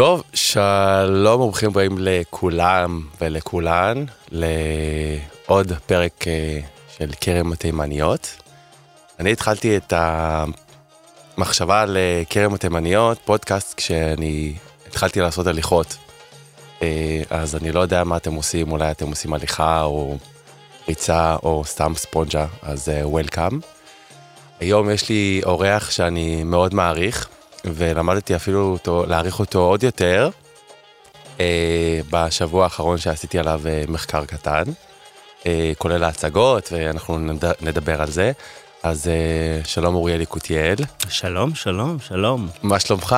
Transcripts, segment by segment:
טוב, שלום וברוכים הבאים לכולם ולכולן לעוד פרק אה, של כרם התימניות. אני התחלתי את המחשבה על אה, כרם התימניות, פודקאסט, כשאני התחלתי לעשות הליכות. אה, אז אני לא יודע מה אתם עושים, אולי אתם עושים הליכה או ריצה או סתם ספונג'ה, אז וולקאם. היום יש לי אורח שאני מאוד מעריך. ולמדתי אפילו אותו, להעריך אותו עוד יותר אה, בשבוע האחרון שעשיתי עליו אה, מחקר קטן, אה, כולל ההצגות, ואנחנו נד, נדבר על זה. אז אה, שלום אוריאל יקותיאל. שלום, שלום, שלום. מה שלומך?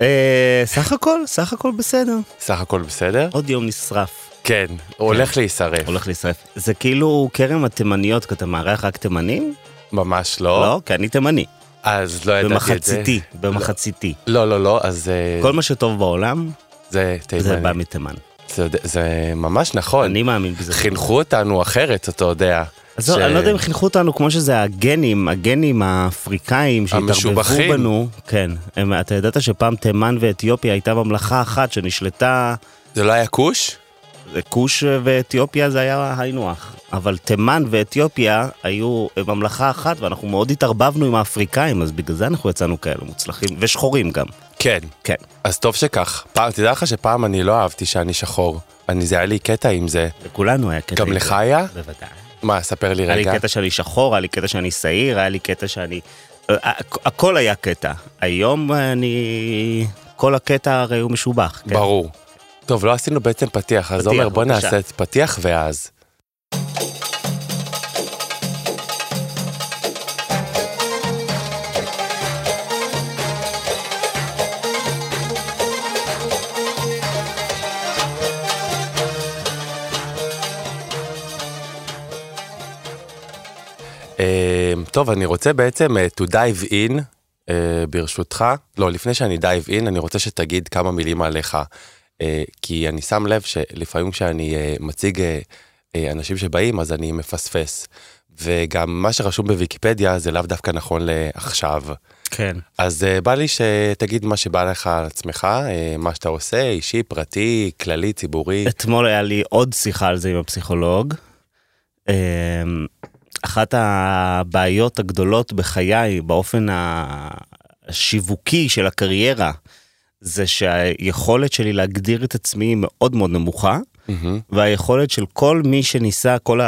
אה, סך הכל, סך הכל בסדר. סך הכל בסדר? עוד יום נשרף. כן, כן. הולך להישרף. הולך להישרף. זה כאילו כרם התימניות, כי אתה מארח רק תימנים? ממש לא. לא, כי אני תימני. אז לא ידעתי את זה. במחציתי, במחציתי. לא, לא, לא, אז... כל מה שטוב בעולם, זה תימני. זה בא מתימן. זה, זה ממש נכון. אני מאמין בזה. חינכו אותנו אחרת, אתה יודע. אז ש... אני לא יודע אם חינכו אותנו כמו שזה הגנים, הגנים האפריקאים שהתערבבו בנו. כן. הם, אתה ידעת שפעם תימן ואתיופיה הייתה ממלכה אחת שנשלטה... זה לא היה כוש? כוש ואתיופיה זה היה היינו הך. אבל תימן ואתיופיה היו ממלכה אחת ואנחנו מאוד התערבבנו עם האפריקאים, אז בגלל זה אנחנו יצאנו כאלה מוצלחים, ושחורים גם. כן. כן. אז טוב שכך. פעם, תדע לך שפעם אני לא אהבתי שאני שחור. אני, זה היה לי קטע עם זה. לכולנו היה קטע. גם לך היה? בוודאי. מה, ספר לי רגע. היה לי קטע שאני שחור, היה לי קטע שאני שעיר, היה לי קטע שאני... הכל היה קטע. היום אני... כל הקטע הרי הוא משובח. כן? ברור. טוב, לא עשינו בעצם פתיח, אז עומר בוא נעשה את פתיח ואז. טוב, אני רוצה בעצם uh, to dive in, uh, ברשותך. לא, לפני שאני dive in, אני רוצה שתגיד כמה מילים עליך. Uh, כי אני שם לב שלפעמים כשאני uh, מציג uh, אנשים שבאים, אז אני מפספס. וגם מה שרשום בוויקיפדיה זה לאו דווקא נכון לעכשיו. כן. אז uh, בא לי שתגיד מה שבא לך על עצמך, uh, מה שאתה עושה, אישי, פרטי, כללי, ציבורי. אתמול היה לי עוד שיחה על זה עם הפסיכולוג. Uh, אחת הבעיות הגדולות בחיי, באופן השיווקי של הקריירה, זה שהיכולת שלי להגדיר את עצמי היא מאוד מאוד נמוכה, mm-hmm. והיכולת של כל מי שניסה, כל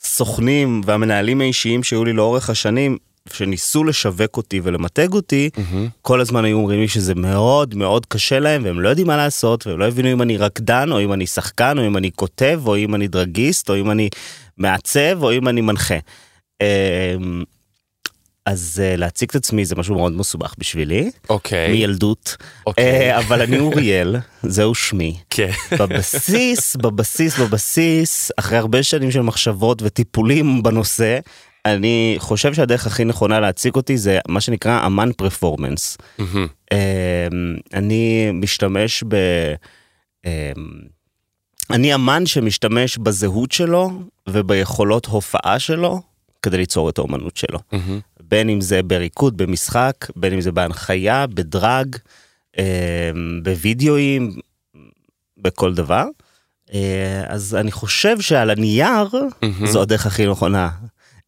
הסוכנים והמנהלים האישיים שהיו לי לאורך השנים, שניסו לשווק אותי ולמתג אותי, mm-hmm. כל הזמן היו אומרים לי שזה מאוד מאוד קשה להם והם לא יודעים מה לעשות והם לא הבינו אם אני רקדן או אם אני שחקן או אם אני כותב או אם אני דרגיסט או אם אני מעצב או אם אני מנחה. אז uh, להציג את עצמי זה משהו מאוד מסובך בשבילי. אוקיי. Okay. מילדות. אוקיי. Okay. Uh, אבל אני אוריאל, זהו שמי. כן. Okay. בבסיס, בבסיס, בבסיס, אחרי הרבה שנים של מחשבות וטיפולים בנושא, אני חושב שהדרך הכי נכונה להציג אותי זה מה שנקרא אמן פרפורמנס. Mm-hmm. אני משתמש ב... אמ, אני אמן שמשתמש בזהות שלו וביכולות הופעה שלו כדי ליצור את האומנות שלו. Mm-hmm. בין אם זה בריקוד, במשחק, בין אם זה בהנחיה, בדרג, אמ, בווידאוים, בכל דבר. אה, אז אני חושב שעל הנייר mm-hmm. זו הדרך הכי נכונה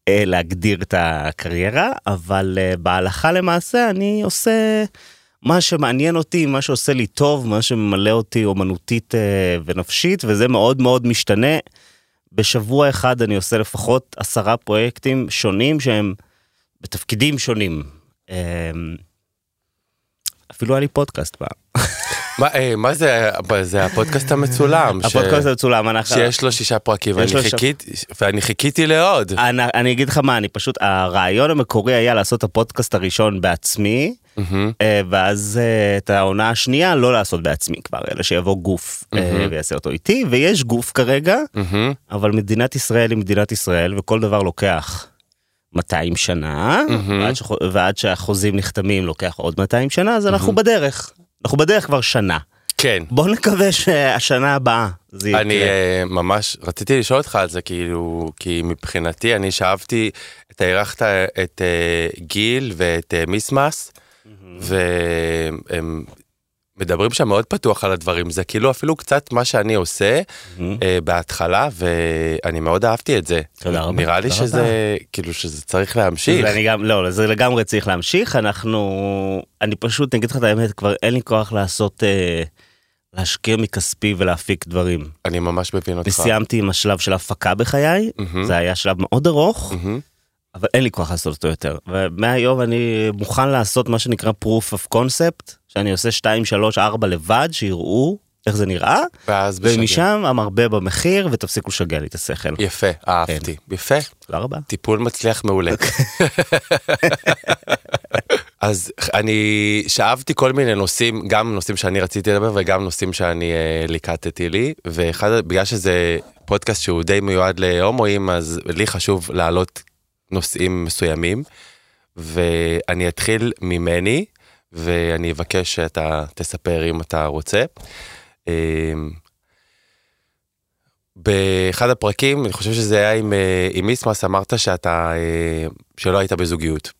אה, להגדיר את הקריירה, אבל אה, בהלכה למעשה אני עושה מה שמעניין אותי, מה שעושה לי טוב, מה שממלא אותי אומנותית ונפשית, וזה מאוד מאוד משתנה. בשבוע אחד אני עושה לפחות עשרה פרויקטים שונים שהם בתפקידים שונים. אפילו היה לי פודקאסט פעם. מה, אה, מה זה, זה הפודקאסט המצולם. הפודקאסט המצולם, אנחנו... שיש לו שישה פרקים, ואני, חיכית, ואני חיכיתי לעוד. אני, אני אגיד לך מה, אני פשוט, הרעיון המקורי היה לעשות את הפודקאסט הראשון בעצמי, mm-hmm. ואז אה, את העונה השנייה לא לעשות בעצמי כבר, אלא שיבוא גוף. ויעשה אותו איתי, ויש גוף כרגע. אבל מדינת ישראל היא מדינת ישראל, וכל דבר לוקח. 200 שנה, mm-hmm. ועד, ש... ועד שהחוזים נחתמים לוקח עוד 200 שנה, אז אנחנו mm-hmm. בדרך. אנחנו בדרך כבר שנה. כן. בוא נקווה שהשנה הבאה זה יקרה. אני uh, ממש רציתי לשאול אותך על זה כאילו כי מבחינתי אני שאבתי אתה אירחת את uh, גיל ואת uh, מיסמס mm-hmm. והם מדברים שם מאוד פתוח על הדברים, זה כאילו אפילו קצת מה שאני עושה אה, בהתחלה, ואני מאוד אהבתי את זה. תודה רבה, נראה לי שזה, כאילו שזה צריך להמשיך. ואני גם, לא, זה לגמרי צריך להמשיך, אנחנו, אני פשוט, אני אגיד לך את האמת, כבר אין לי כוח לעשות, אה, להשקיע מכספי ולהפיק דברים. אני ממש מבין אותך. וסיימתי עם השלב של הפקה בחיי, מהמם. זה היה שלב מאוד ארוך, מהמם. אבל אין לי כוח לעשות אותו יותר. ומהיום אני מוכן לעשות מה שנקרא proof of concept, שאני עושה 2, 3, 4 לבד, שיראו איך זה נראה, ואז בשגר. ומשם המרבה במחיר, ותפסיקו לשגע לי את השכל. יפה, אהבתי. יפה. תודה רבה. טיפול מצליח מעולה. אז אני שאבתי כל מיני נושאים, גם נושאים שאני רציתי לדבר וגם נושאים שאני אה, ליקטתי לי, ואחד, בגלל שזה פודקאסט שהוא די מיועד להומואים, אז לי חשוב להעלות נושאים מסוימים, ואני אתחיל ממני, ואני אבקש שאתה תספר אם אתה רוצה. אה, באחד הפרקים, אני חושב שזה היה עם, אה, עם מיסמס, אמרת שאתה, אה, שלא היית בזוגיות.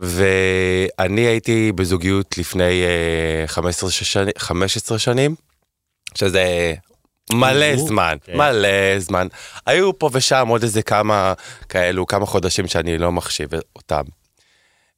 ואני הייתי בזוגיות לפני אה, 15, שני, 15 שנים, שזה מלא זמן, כן. מלא זמן. היו פה ושם עוד איזה כמה כאלו, כמה חודשים שאני לא מחשיב אותם.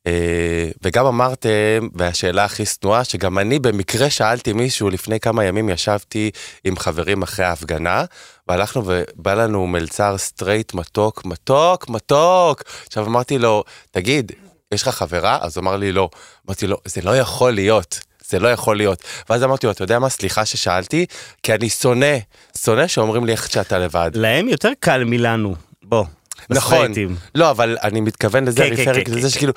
אה, וגם אמרתם, והשאלה הכי שנואה, שגם אני במקרה שאלתי מישהו, לפני כמה ימים ישבתי עם חברים אחרי ההפגנה, והלכנו ובא לנו מלצר סטרייט מתוק, מתוק, מתוק. עכשיו אמרתי לו, תגיד, יש לך חברה? אז הוא אמר לי לא. אמרתי לו, זה לא יכול להיות. זה לא יכול להיות. ואז אמרתי לו, אתה יודע מה, סליחה ששאלתי, כי אני שונא, שונא שאומרים לי איך שאתה לבד. להם יותר קל מלנו, בוא. נכון. לא, אבל אני מתכוון לזה, כן, כן, ריפרק, כן, לזה כן, שכאילו,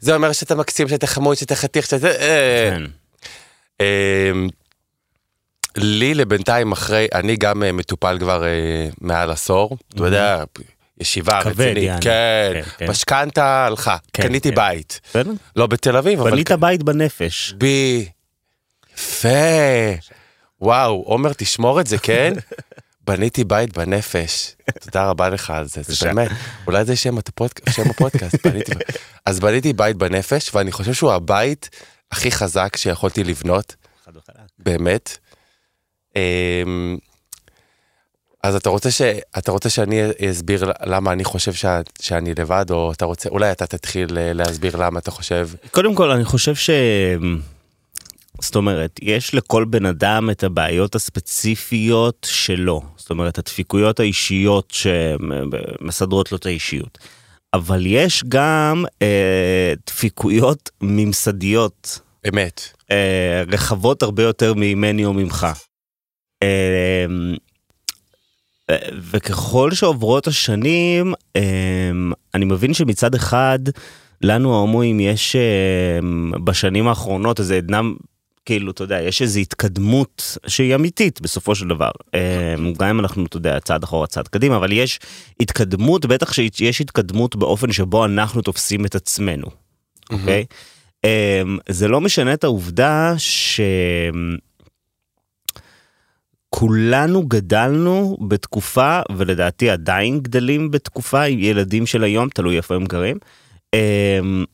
זה אומר שאתה מקסים, שאתה חמוד, שאתה חתיך, שאתה... אה. אמ, לי לבינתיים אחרי, אני גם אה, מטופל כבר אה, מעל עשור, אתה יודע, ישיבה רצינית. כן, כן, כן. משכנתה הלכה, כן, קניתי כן. בית, בסדר? לא בתל אביב, אבל בנית בית בנפש. בי, יפה, וואו, עומר תשמור את זה, כן? בניתי בית בנפש, תודה רבה לך על זה, זה. באמת, אולי זה שם הפודק- שם הפודקאסט, בניתי, אז בניתי בית בנפש, ואני חושב שהוא הבית הכי חזק שיכולתי לבנות. באמת. אז אתה רוצה, ש... אתה רוצה שאני אסביר למה אני חושב ש... שאני לבד, או אתה רוצה, אולי אתה תתחיל אה, להסביר למה אתה חושב. קודם כל, אני חושב ש... זאת אומרת, יש לכל בן אדם את הבעיות הספציפיות שלו. זאת אומרת, הדפיקויות האישיות שמסדרות לו את האישיות. אבל יש גם אה, דפיקויות ממסדיות אמת. אה, רחבות הרבה יותר ממני או ממך. אה, אה, וככל שעוברות השנים, אה, אני מבין שמצד אחד, לנו ההומואים יש אה, בשנים האחרונות איזה עדנם, כאילו, אתה יודע, יש איזו התקדמות שהיא אמיתית בסופו של דבר. אה, גם אם אנחנו, אתה יודע, צעד אחורה, צעד קדימה, אבל יש התקדמות, בטח שיש התקדמות באופן שבו אנחנו תופסים את עצמנו, אוקיי? אמ, זה לא משנה את העובדה שכולנו גדלנו בתקופה, ולדעתי עדיין גדלים בתקופה עם ילדים של היום, תלוי איפה הם גרים, אמ,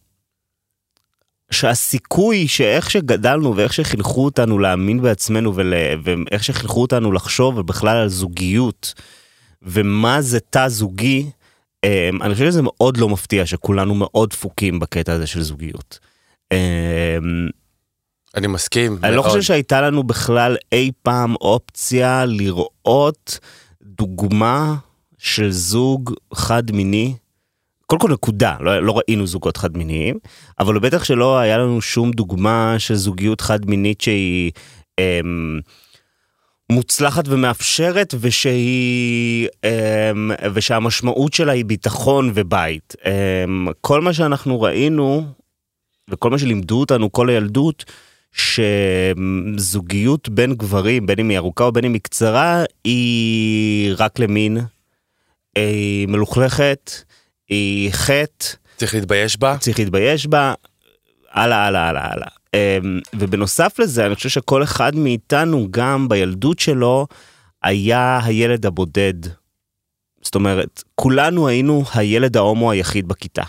שהסיכוי שאיך שגדלנו ואיך שחינכו אותנו להאמין בעצמנו ול... ואיך שחינכו אותנו לחשוב בכלל על זוגיות ומה זה תא זוגי, אמ, אני חושב שזה מאוד לא מפתיע שכולנו מאוד דפוקים בקטע הזה של זוגיות. אני מסכים. אני לא מאוד. חושב שהייתה לנו בכלל אי פעם אופציה לראות דוגמה של זוג חד מיני. קודם כל נקודה, לא, לא ראינו זוגות חד מיניים, אבל בטח שלא היה לנו שום דוגמה של זוגיות חד מינית שהיא אמ, מוצלחת ומאפשרת ושהיא אמ, ושהמשמעות שלה היא ביטחון ובית. אמ, כל מה שאנחנו ראינו וכל מה שלימדו אותנו כל הילדות, שזוגיות בין גברים, בין אם היא ארוכה או בין אם היא קצרה, היא רק למין, היא מלוכלכת, היא חטא, צריך להתבייש בה. צריך להתבייש בה, הלאה, הלאה, הלאה, הלאה. אמ, ובנוסף לזה, אני חושב שכל אחד מאיתנו, גם בילדות שלו, היה הילד הבודד. זאת אומרת, כולנו היינו הילד ההומו היחיד בכיתה.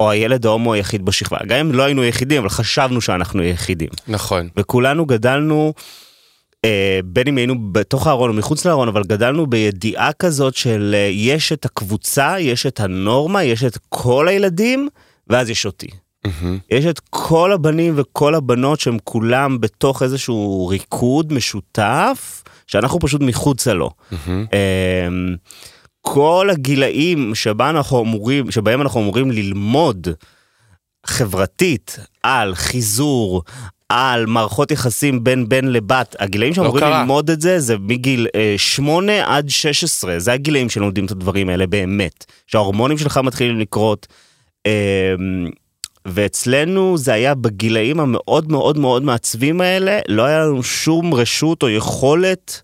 או הילד ההומו היחיד בשכבה. גם אם לא היינו יחידים, אבל חשבנו שאנחנו יחידים. נכון. וכולנו גדלנו, אה, בין אם היינו בתוך הארון או מחוץ לארון, אבל גדלנו בידיעה כזאת של אה, יש את הקבוצה, יש את הנורמה, יש את כל הילדים, ואז יש אותי. מהמם. יש את כל הבנים וכל הבנות שהם כולם בתוך איזשהו ריקוד משותף, שאנחנו פשוט מחוצה לו. מהמם. אמ, כל הגילאים שבה אנחנו אמורים, שבהם אנחנו אמורים ללמוד חברתית על חיזור, על מערכות יחסים בין בן לבת, הגילאים שאמורים קרה. ללמוד את זה, זה מגיל אה, 8 עד 16, זה הגילאים שלומדים את הדברים האלה באמת, שההורמונים שלך מתחילים לקרות. אמ, ואצלנו זה היה בגילאים המאוד מאוד מאוד מעצבים האלה, לא היה לנו שום רשות או יכולת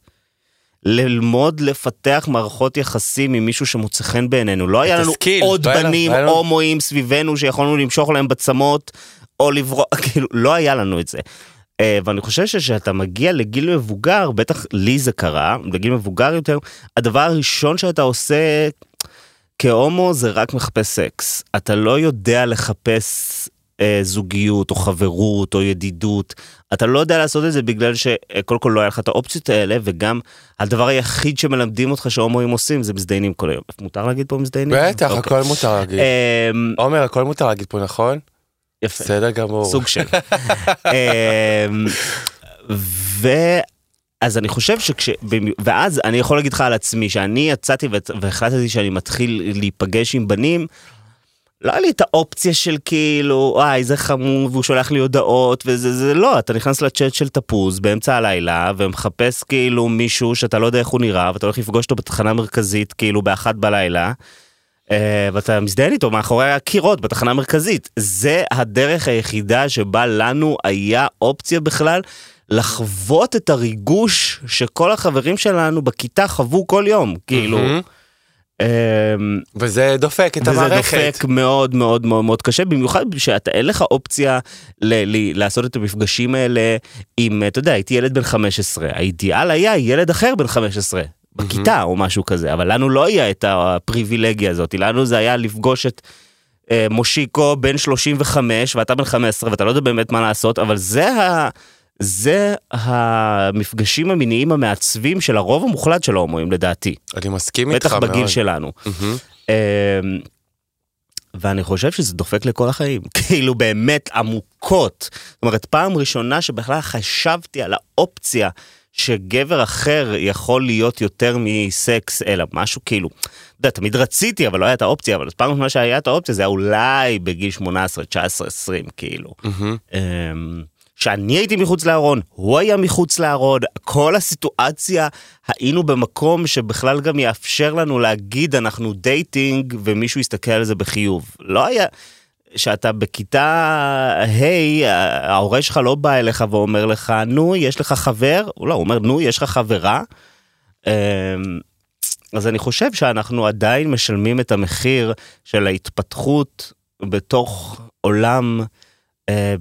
ללמוד לפתח מערכות יחסים עם מישהו שמוצא חן בעינינו. לא היה לנו הסקיל, עוד לא בנים לא הומואים סביבנו שיכולנו למשוך להם בצמות או לברוא, כאילו, לא היה לנו את זה. אה, ואני חושב שכשאתה מגיע לגיל מבוגר, בטח לי זה קרה, לגיל מבוגר יותר, הדבר הראשון שאתה עושה כהומו זה רק מחפש סקס. אתה לא יודע לחפש אה, זוגיות או חברות או ידידות. אתה לא יודע לעשות את זה בגלל שקודם כל לא היה לך את האופציות האלה, וגם הדבר היחיד שמלמדים אותך שהומואים עושים זה מזדיינים כל היום. מותר להגיד פה מזדיינים? בטח, אוקיי. הכל מותר להגיד. אמ, עומר, הכל מותר להגיד פה, נכון? יפה. בסדר גמור. סוג של. אמ, ואז אני חושב שכש... ואז אני יכול להגיד לך על עצמי, שאני יצאתי והחלטתי שאני מתחיל להיפגש עם בנים, לא היה לי את האופציה של כאילו, וואי, זה חמור, והוא שולח לי הודעות, וזה, זה לא, אתה נכנס לצ'אט של תפוז באמצע הלילה, ומחפש כאילו מישהו שאתה לא יודע איך הוא נראה, ואתה הולך לפגוש אותו בתחנה מרכזית, כאילו באחת בלילה, אה, ואתה מזדיין איתו מאחורי הקירות בתחנה המרכזית. זה הדרך היחידה שבה לנו היה אופציה בכלל לחוות את הריגוש שכל החברים שלנו בכיתה חוו כל יום, כאילו. מהמם. אמ, וזה דופק את וזה המערכת. דופק מאוד מאוד מאוד מאוד קשה, במיוחד שאתה אין לך אופציה ל- ל- לעשות את המפגשים האלה עם, אתה יודע, הייתי ילד בן 15, האידיאל היה ילד אחר בן 15. בכיתה או משהו כזה, אבל לנו לא היה את הפריבילגיה הזאת, לנו זה היה לפגוש את אה, מושיקו בן 35 ואתה בן 15 ואתה לא יודע באמת מה לעשות, אבל זה ה... זה המפגשים המיניים המעצבים של הרוב המוחלט של ההומואים לדעתי, אני מסכים איתך בטח מאוד. בגיל שלנו. אמ, ואני חושב שזה דופק לכל החיים, כאילו באמת עמוקות. זאת אומרת, פעם ראשונה שבכלל חשבתי על האופציה שגבר אחר יכול להיות יותר מסקס, אלא משהו כאילו, אתה יודע, תמיד רציתי, אבל לא הייתה האופציה, אבל פעם ראשונה שהיה את האופציה זה היה אולי בגיל 18, 19, 20, כאילו. מהמם. שאני הייתי מחוץ לארון, הוא היה מחוץ לארון, כל הסיטואציה, היינו במקום שבכלל גם יאפשר לנו להגיד אנחנו dating ומישהו יסתכל על זה בחיוב. לא היה, שאתה בכיתה ה', ההורה שלך לא בא אליך ואומר לך, נו, יש לך חבר? הוא לא, הוא אומר, נו, יש לך חברה? אמ, אז אני חושב שאנחנו עדיין משלמים את המחיר של ההתפתחות בתוך עולם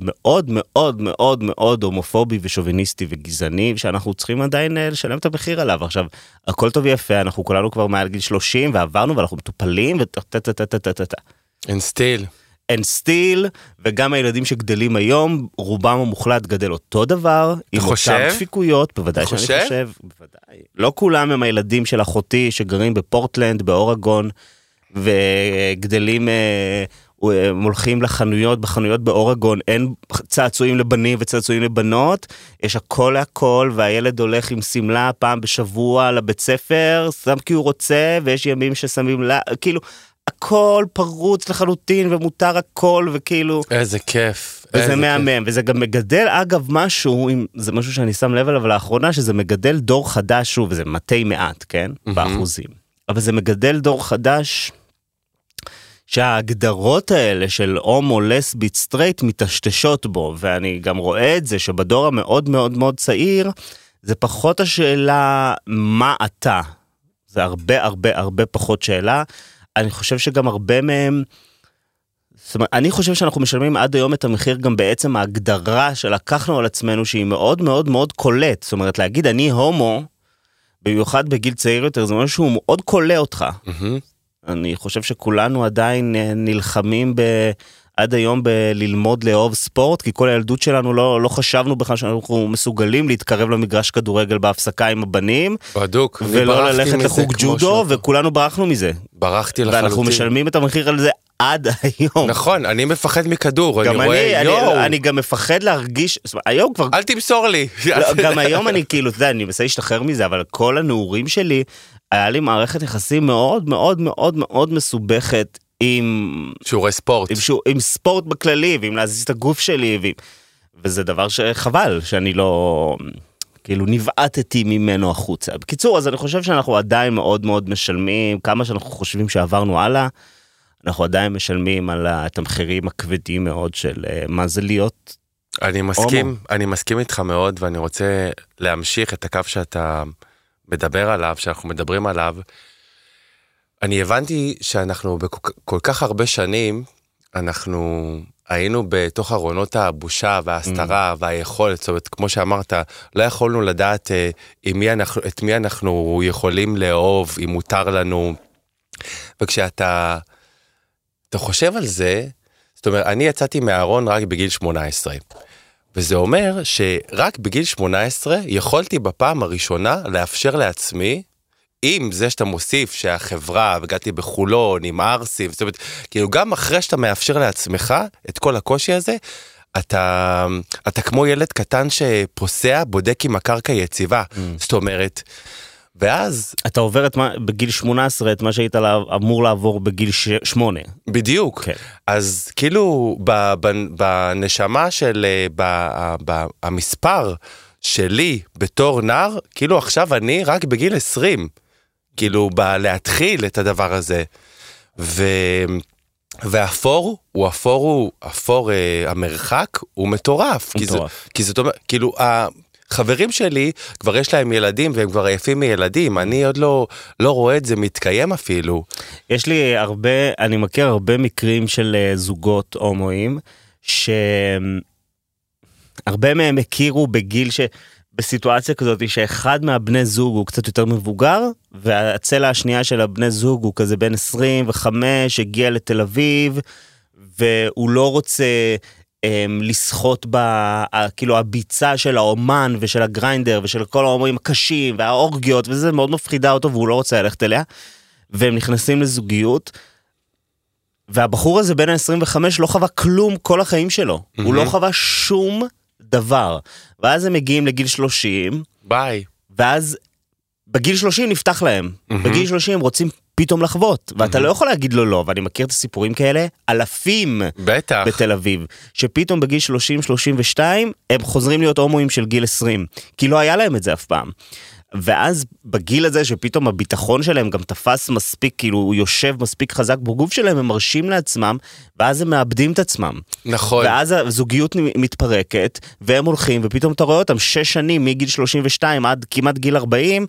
מאוד מאוד מאוד מאוד הומופובי ושוביניסטי וגזעני, שאנחנו צריכים עדיין אה, לשלם את המחיר עליו. עכשיו, הכל טוב ויפה, אנחנו כולנו כבר מעל גיל 30 ועברנו ואנחנו מטופלים וטה טה טה טה טה טה טה. אין סטיל. אין סטיל, וגם הילדים שגדלים היום, רובם המוחלט גדל אותו דבר, עם חושב? אותם דפיקויות, בוודאי שאני חושב? חושב, בוודאי. לא כולם הם הילדים של אחותי שגרים בפורטלנד, באורגון, וגדלים, אה, הם הולכים לחנויות, בחנויות באורגון אין צעצועים לבנים וצעצועים לבנות, יש הכל להכל, והילד הולך עם שמלה פעם בשבוע לבית ספר, שם כי הוא רוצה, ויש ימים ששמים לה, כאילו, הכל פרוץ לחלוטין ומותר הכל וכאילו איזה כיף. וזה איזה מהמם וזה גם מגדל אגב משהו אם זה משהו שאני שם לב אליו לאחרונה שזה מגדל דור חדש שוב וזה מתי מעט כן. באחוזים אבל זה מגדל דור חדש. שההגדרות האלה של הומו לסבית סטרייט מטשטשות בו ואני גם רואה את זה שבדור המאוד מאוד מאוד צעיר זה פחות השאלה מה אתה זה הרבה הרבה הרבה פחות שאלה אני חושב שגם הרבה מהם זאת אומרת, אני חושב שאנחנו משלמים עד היום את המחיר גם בעצם ההגדרה שלקחנו על עצמנו שהיא מאוד מאוד מאוד קולט. זאת אומרת, להגיד אני הומו, במיוחד בגיל צעיר יותר, זה משהו שהוא מאוד קולע אותך. מהמם. אני חושב שכולנו עדיין אה, נלחמים ב... עד היום בללמוד לאהוב ספורט, כי כל הילדות שלנו לא, לא חשבנו בכלל שאנחנו מסוגלים להתקרב למגרש כדורגל בהפסקה עם הבנים. בדוק. ולא ללכת לחוג ג'ודו, וכולנו ברחנו מזה. ברחתי לחלוטין. ואנחנו משלמים את המחיר על זה עד היום. נכון, אני מפחד מכדור, אני רואה, אני, יואו. אני, אני גם מפחד להרגיש, היום כבר, אל תמסור לי. לא, גם היום אני כאילו, אתה יודע, אני מנסה להשתחרר מזה, אבל כל הנעורים שלי, היה לי מערכת יחסים מאוד מאוד מאוד מאוד מסובכת עם... שיעורי ספורט. עם, שור, עם ספורט בכללי, ועם להזיז את הגוף שלי, ועם... וזה דבר שחבל שאני לא... כאילו נבעטתי ממנו החוצה. בקיצור, אז אני חושב שאנחנו עדיין מאוד מאוד משלמים, כמה שאנחנו חושבים שעברנו הלאה, אנחנו עדיין משלמים על המחירים הכבדים מאוד של אה, מה זה להיות אני מסכים, אני מסכים איתך מאוד, ואני רוצה להמשיך את הקו שאתה מדבר עליו, שאנחנו מדברים עליו. אני הבנתי שאנחנו בכל כך הרבה שנים, אנחנו היינו בתוך ארונות הבושה וההסתרה mm. והיכולת, זאת אומרת, כמו שאמרת, לא יכולנו לדעת אה, מי אנחנו, את מי אנחנו יכולים לאהוב, אם מותר לנו. וכשאתה אתה חושב על זה, זאת אומרת, אני יצאתי מהארון רק בגיל 18. וזה אומר שרק בגיל 18 יכולתי בפעם הראשונה לאפשר לעצמי עם זה שאתה מוסיף שהחברה, והגעתי בחולון עם ערסי, זאת אומרת, כאילו גם אחרי שאתה מאפשר לעצמך את כל הקושי הזה, אתה, אתה כמו ילד קטן שפוסע, בודק אם הקרקע יציבה. Mm. זאת אומרת, ואז... אתה עובר את מה, בגיל 18 את מה שהיית אמור לעבור בגיל 8. בדיוק. כן. אז כאילו ב, ב, בנשמה של, ב, ב, המספר שלי בתור נער, כאילו עכשיו אני רק בגיל 20. כאילו, בלהתחיל את הדבר הזה. ו... והאפור הוא אפור הוא אפור אה, המרחק הוא מטורף. מטורף. כי, זה, כי זאת אומרת, כאילו, החברים שלי כבר יש להם ילדים והם כבר עייפים מילדים, אני עוד לא, לא רואה את זה מתקיים אפילו. יש לי הרבה, אני מכיר הרבה מקרים של אה, זוגות הומואים, שהרבה מהם הכירו בגיל ש... בסיטואציה כזאת שאחד מהבני זוג הוא קצת יותר מבוגר, והצלע השנייה של הבני זוג הוא כזה בן 25, הגיע לתל אביב, והוא לא רוצה לסחוט ב... כאילו הביצה של האומן ושל הגריינדר ושל כל ההומואים הקשים והאורגיות וזה מאוד מפחידה אותו והוא לא רוצה ללכת אליה. והם נכנסים לזוגיות. והבחור הזה בין ה-25 לא חווה כלום כל החיים שלו. Mm-hmm. הוא לא חווה שום דבר. ואז הם מגיעים לגיל 30. ביי. ואז בגיל 30 נפתח להם. Mm-hmm. בגיל 30 הם רוצים פתאום לחוות, ואתה mm-hmm. לא יכול להגיד לו לא, ואני מכיר את הסיפורים כאלה, אלפים בטח. בתל אביב, שפתאום בגיל 30-32 הם חוזרים להיות הומואים של גיל 20, כי לא היה להם את זה אף פעם. ואז בגיל הזה שפתאום הביטחון שלהם גם תפס מספיק, כאילו הוא יושב מספיק חזק בגוף שלהם, הם מרשים לעצמם, ואז הם מאבדים את עצמם. נכון. ואז הזוגיות מתפרקת, והם הולכים, ופתאום אתה רואה אותם שש שנים מגיל 32 עד כמעט גיל 40,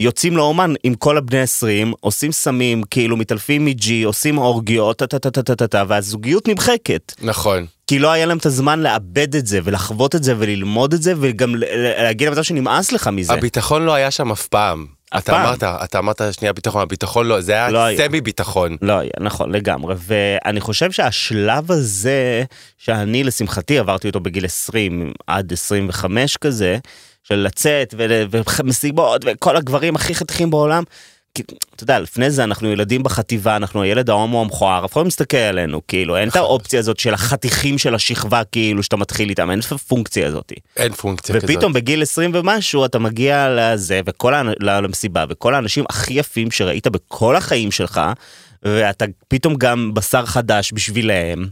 יוצאים לאומן עם כל הבני 20, עושים סמים, כאילו מתעלפים מג'י, עושים אורגיות, טה-טה-טה-טה-טה, והזוגיות נמחקת. נכון. כי לא היה להם את הזמן לאבד את זה, ולחוות את זה, וללמוד את זה, וגם להגיע למצב שנמאס לך מזה. הביטחון לא היה שם אף פעם. אף אתה פעם. אמרת, אתה אמרת שנייה ביטחון, הביטחון לא, זה היה לא. סמי ביטחון. לא היה, נכון, לגמרי. ואני חושב שהשלב הזה, שאני לשמחתי עברתי אותו בגיל 20 עד 25 כזה, של לצאת ומסיבות וכל הגברים הכי חתיכים בעולם. כי, אתה יודע, לפני זה אנחנו ילדים בחטיבה, אנחנו הילד ההומו המכוער, אף אחד לא מסתכל עלינו, כאילו, אין את האופציה הזאת של החתיכים של השכבה, כאילו, שאתה מתחיל איתם, אין את הפונקציה הזאת. אין פונקציה כזאת. ופתאום בגיל 20 ומשהו אתה מגיע לזה, וכל האנ... למסיבה, וכל האנשים הכי יפים שראית בכל החיים שלך, ואתה פתאום גם בשר חדש בשבילהם,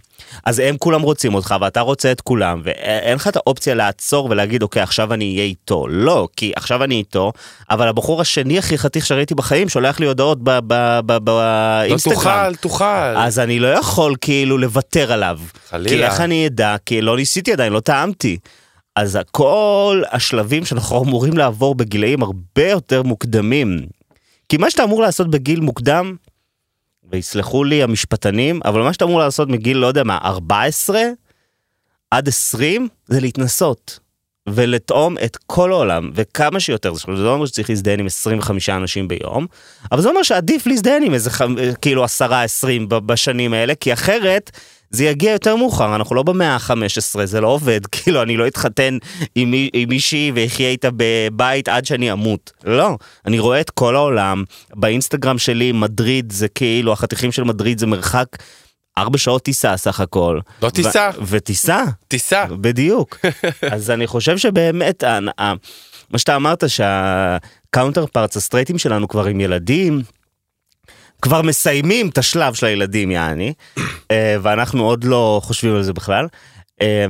אז הם כולם רוצים אותך ואתה רוצה את כולם, ואין לך את האופציה לעצור ולהגיד אוקיי עכשיו אני אהיה איתו, לא, כי עכשיו אני איתו, אבל הבחור השני הכי חתיך שראיתי בחיים שולח לי הודעות לא באינסטגרם. תוכל, תוכל. אז אני לא יכול כאילו לוותר עליו. חלילה. כי איך אני אדע? כי לא ניסיתי עדיין, לא טעמתי. אז כל השלבים שאנחנו אמורים לעבור בגילאים הרבה יותר מוקדמים. כי מה שאתה אמור לעשות בגיל מוקדם, ויסלחו לי המשפטנים, אבל מה שאתה אמור לעשות מגיל, לא יודע מה, 14 עד 20, זה להתנסות. ולטעום את כל העולם, וכמה שיותר, זה לא אומר שצריך להזדיין עם 25 אנשים ביום, אבל זה אומר שעדיף להזדיין עם איזה. כאילו 10-20 בשנים האלה, כי אחרת זה יגיע יותר מאוחר, אנחנו לא במאה ה-15, זה לא עובד, כאילו אני לא אתחתן עם, מי, עם מישהי ואחיה איתה בבית עד שאני אמות. לא, אני רואה את כל העולם, באינסטגרם שלי מדריד זה כאילו, החתיכים של מדריד זה מרחק ארבע שעות טיסה סך הכל. לא טיסה. וטיסה. טיסה. בדיוק. אז אני חושב שבאמת, מה שאתה אמרת שה counterparts הסטרייטים שלנו כבר עם ילדים, כבר מסיימים את השלב של הילדים יעני, אה, ואנחנו עוד לא חושבים על זה בכלל. אה,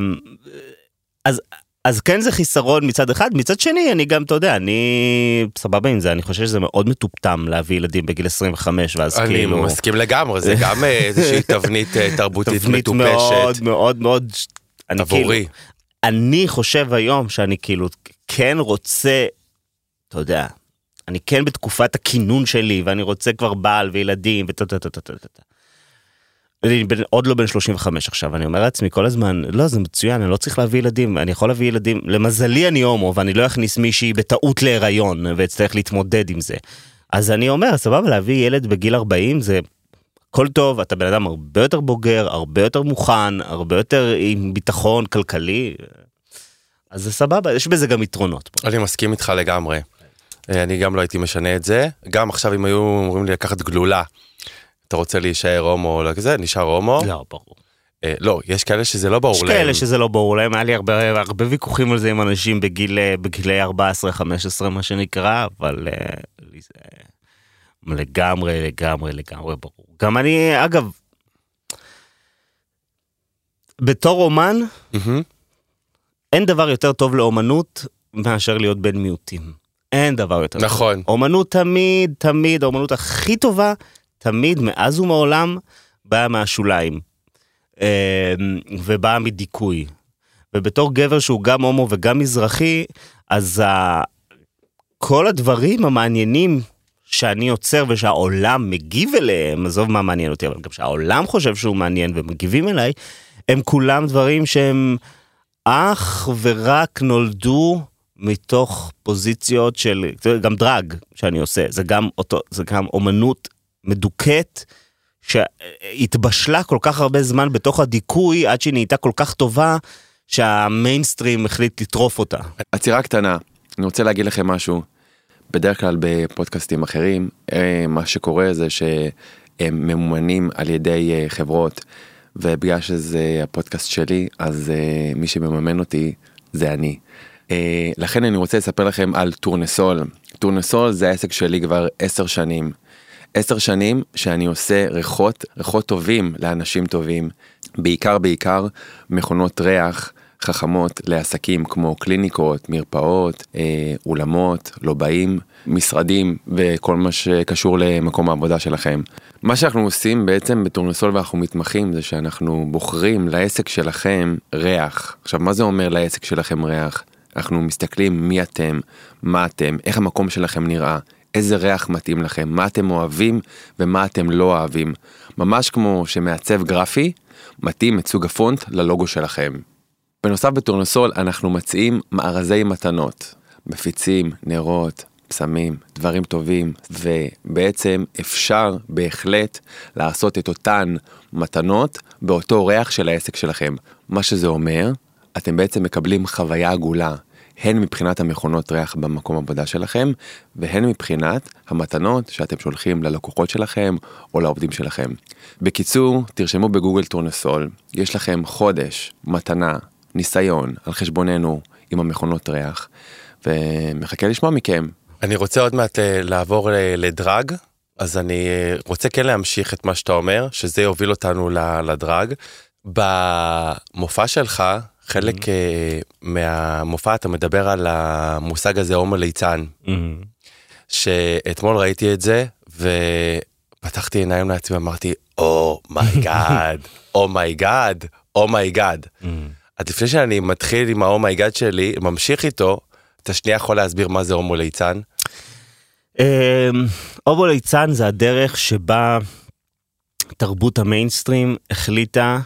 אז אז כן זה חיסרון מצד אחד, מצד שני אני גם, אתה יודע, אני סבבה עם זה, אני חושב שזה מאוד מטומטם להביא ילדים בגיל 25 ואז אני כאילו... אני מסכים לגמרי, זה גם אה, איזושהי תבנית תרבותית תבנית מטופשת. מאוד מאוד מאוד... אני עבורי. כאילו, אני חושב היום שאני כאילו כן רוצה, אתה יודע, אני כן בתקופת הכינון שלי ואני רוצה כבר בעל וילדים וטה טה טה טה טה טה. אני בן- עוד לא בן 35 עכשיו, אני אומר לעצמי כל הזמן, לא, זה מצוין, אני לא צריך להביא ילדים, אני יכול להביא ילדים, למזלי אני הומו, ואני לא אכניס מישהי בטעות להיריון, ואצטרך להתמודד עם זה. אז אני אומר, סבבה, להביא ילד בגיל 40 זה הכל טוב, אתה בן אדם הרבה יותר בוגר, הרבה יותר מוכן, הרבה יותר עם ביטחון כלכלי. אז זה סבבה, יש בזה גם יתרונות. אני מסכים איתך לגמרי. אה, אני גם לא הייתי משנה את זה. גם עכשיו אם היו אומרים לי לקחת גלולה, אתה רוצה להישאר הומו או לא כזה, נשאר הומו. לא, ברור. אה, לא, יש כאלה שזה לא ברור יש להם. כאלה שזה לא ברור להם, היה לי הרבה, הרבה ויכוחים על זה עם אנשים בגיל, בגילי 14-15 מה שנקרא, אבל אה, לי זה לגמרי, לגמרי, לגמרי ברור. גם אני, אגב, בתור אומן, מהמם. אין דבר יותר טוב לאומנות מאשר להיות בן מיעוטים. אין דבר יותר טוב. נכון. אומנות תמיד, תמיד, האומנות הכי טובה, תמיד, מאז ומעולם, באה מהשוליים. אה, ובאה מדיכוי. ובתור גבר שהוא גם הומו וגם מזרחי, אז ה... כל הדברים המעניינים שאני יוצר ושהעולם מגיב אליהם, עזוב מה מעניין אותי, אבל גם שהעולם חושב שהוא מעניין ומגיבים אליי, הם כולם דברים שהם אך ורק נולדו מתוך פוזיציות של, גם דרג שאני עושה, זה גם אותו, זה גם אומנות מדוכאת. שהתבשלה כל כך הרבה זמן בתוך הדיכוי עד שהיא נהייתה כל כך טובה שהמיינסטרים החליט לטרוף אותה. עצירה קטנה, אני רוצה להגיד לכם משהו. בדרך כלל בפודקאסטים אחרים, אה, מה שקורה זה שהם ממומנים על ידי אה, חברות, ובגלל שזה הפודקאסט שלי, אז אה, מי שמממן אותי זה אני. אה, לכן אני רוצה לספר לכם על טורנסול. טורנסול זה העסק שלי כבר עשר שנים. עשר שנים שאני עושה ריחות, ריחות טובים לאנשים טובים. בעיקר בעיקר מכונות ריח חכמות לעסקים כמו קליניקות, מרפאות, אה, אולמות, לובעים, משרדים וכל מה שקשור למקום העבודה שלכם. מה שאנחנו עושים בעצם בטורנסול ואנחנו מתמחים זה שאנחנו בוחרים לעסק שלכם ריח. עכשיו מה זה אומר לעסק שלכם ריח? אנחנו מסתכלים מי אתם, מה אתם, איך המקום שלכם נראה, איזה ריח מתאים לכם, מה אתם אוהבים ומה אתם לא אוהבים. ממש כמו שמעצב גרפי מתאים את סוג הפונט ללוגו שלכם. בנוסף בטורנסול אנחנו מציעים מארזי מתנות, מפיצים, נרות, פסמים, דברים טובים, ובעצם אפשר בהחלט לעשות את אותן מתנות באותו ריח של העסק שלכם. מה שזה אומר, אתם בעצם מקבלים חוויה עגולה, הן מבחינת המכונות ריח במקום עבודה שלכם, והן מבחינת המתנות שאתם שולחים ללקוחות שלכם או לעובדים שלכם. בקיצור, תרשמו בגוגל טורנסול, יש לכם חודש, מתנה, ניסיון על חשבוננו עם המכונות ריח, ומחכה לשמוע מכם. אני רוצה עוד מעט אה, לעבור ל- לדראג, אז אני אה, רוצה כן להמשיך את מה שאתה אומר, שזה יוביל אותנו לדראג. במופע שלך, חלק אה, מהמופע אתה מדבר על המושג הזה הומו ליצן, שאתמול ראיתי את זה, ופתחתי עיניים לעצמי, אמרתי, אומייגאד, אומייגאד, אומייגאד. אז לפני שאני מתחיל עם ה oh my god שלי, ממשיך איתו, אתה שנייה יכול להסביר מה זה הומו ליצן? אמ, הומו ליצן זה הדרך שבה תרבות המיינסטרים החליטה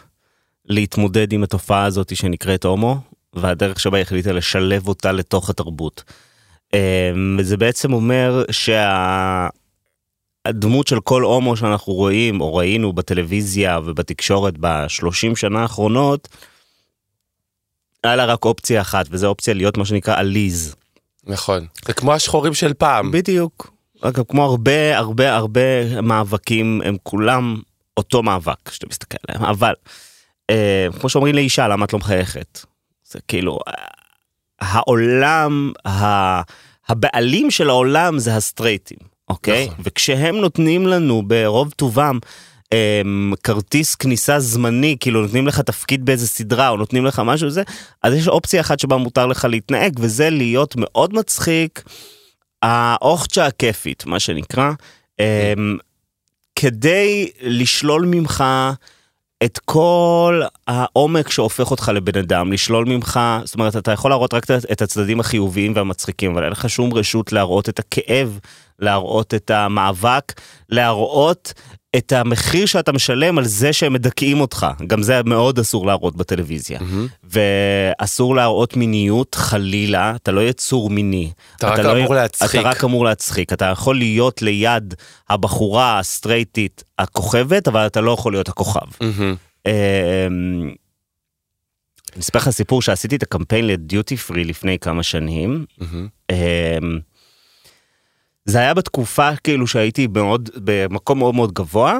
להתמודד עם התופעה הזאת שנקראת הומו, והדרך שבה היא החליטה לשלב אותה לתוך התרבות. אמ, וזה בעצם אומר שהדמות של כל הומו שאנחנו רואים או ראינו בטלוויזיה ובתקשורת בשלושים שנה האחרונות, היה לה רק אופציה אחת, וזו אופציה להיות מה שנקרא עליז. נכון. זה כמו השחורים של פעם. בדיוק. אגב, כמו הרבה הרבה הרבה מאבקים, הם כולם אותו מאבק, שאתה מסתכל עליהם, אבל כמו שאומרים לאישה, למה את לא מחייכת? זה כאילו, אה, העולם, ה, הבעלים של העולם זה הסטרייטים, אוקיי? נכון. וכשהם נותנים לנו ברוב טובם, um, כרטיס כניסה זמני, כאילו נותנים לך תפקיד באיזה סדרה או נותנים לך משהו זה, אז יש אופציה אחת שבה מותר לך להתנהג וזה להיות מאוד מצחיק, האוכצ'ה הכיפית, מה שנקרא, um, כדי לשלול ממך את כל העומק שהופך אותך לבן אדם, לשלול ממך, זאת אומרת, אתה יכול להראות רק את הצדדים החיוביים והמצחיקים, אבל אין לך שום רשות להראות את הכאב, להראות את המאבק, להראות את המחיר שאתה משלם על זה שהם מדכאים אותך. גם זה מאוד אסור להראות בטלוויזיה. Mm-hmm. ואסור להראות מיניות חלילה, אתה לא יצור מיני. אתה רק לא, אמור להצחיק. אתה רק אמור להצחיק. אתה יכול להיות ליד הבחורה הסטרייטית הכוכבת, אבל אתה לא יכול להיות הכוכב. Mm-hmm. אמ, אני אספר לך סיפור שעשיתי את הקמפיין לדיוטי פרי לפני כמה שנים. Mm-hmm. זה היה בתקופה כאילו שהייתי מאוד במקום מאוד מאוד גבוה.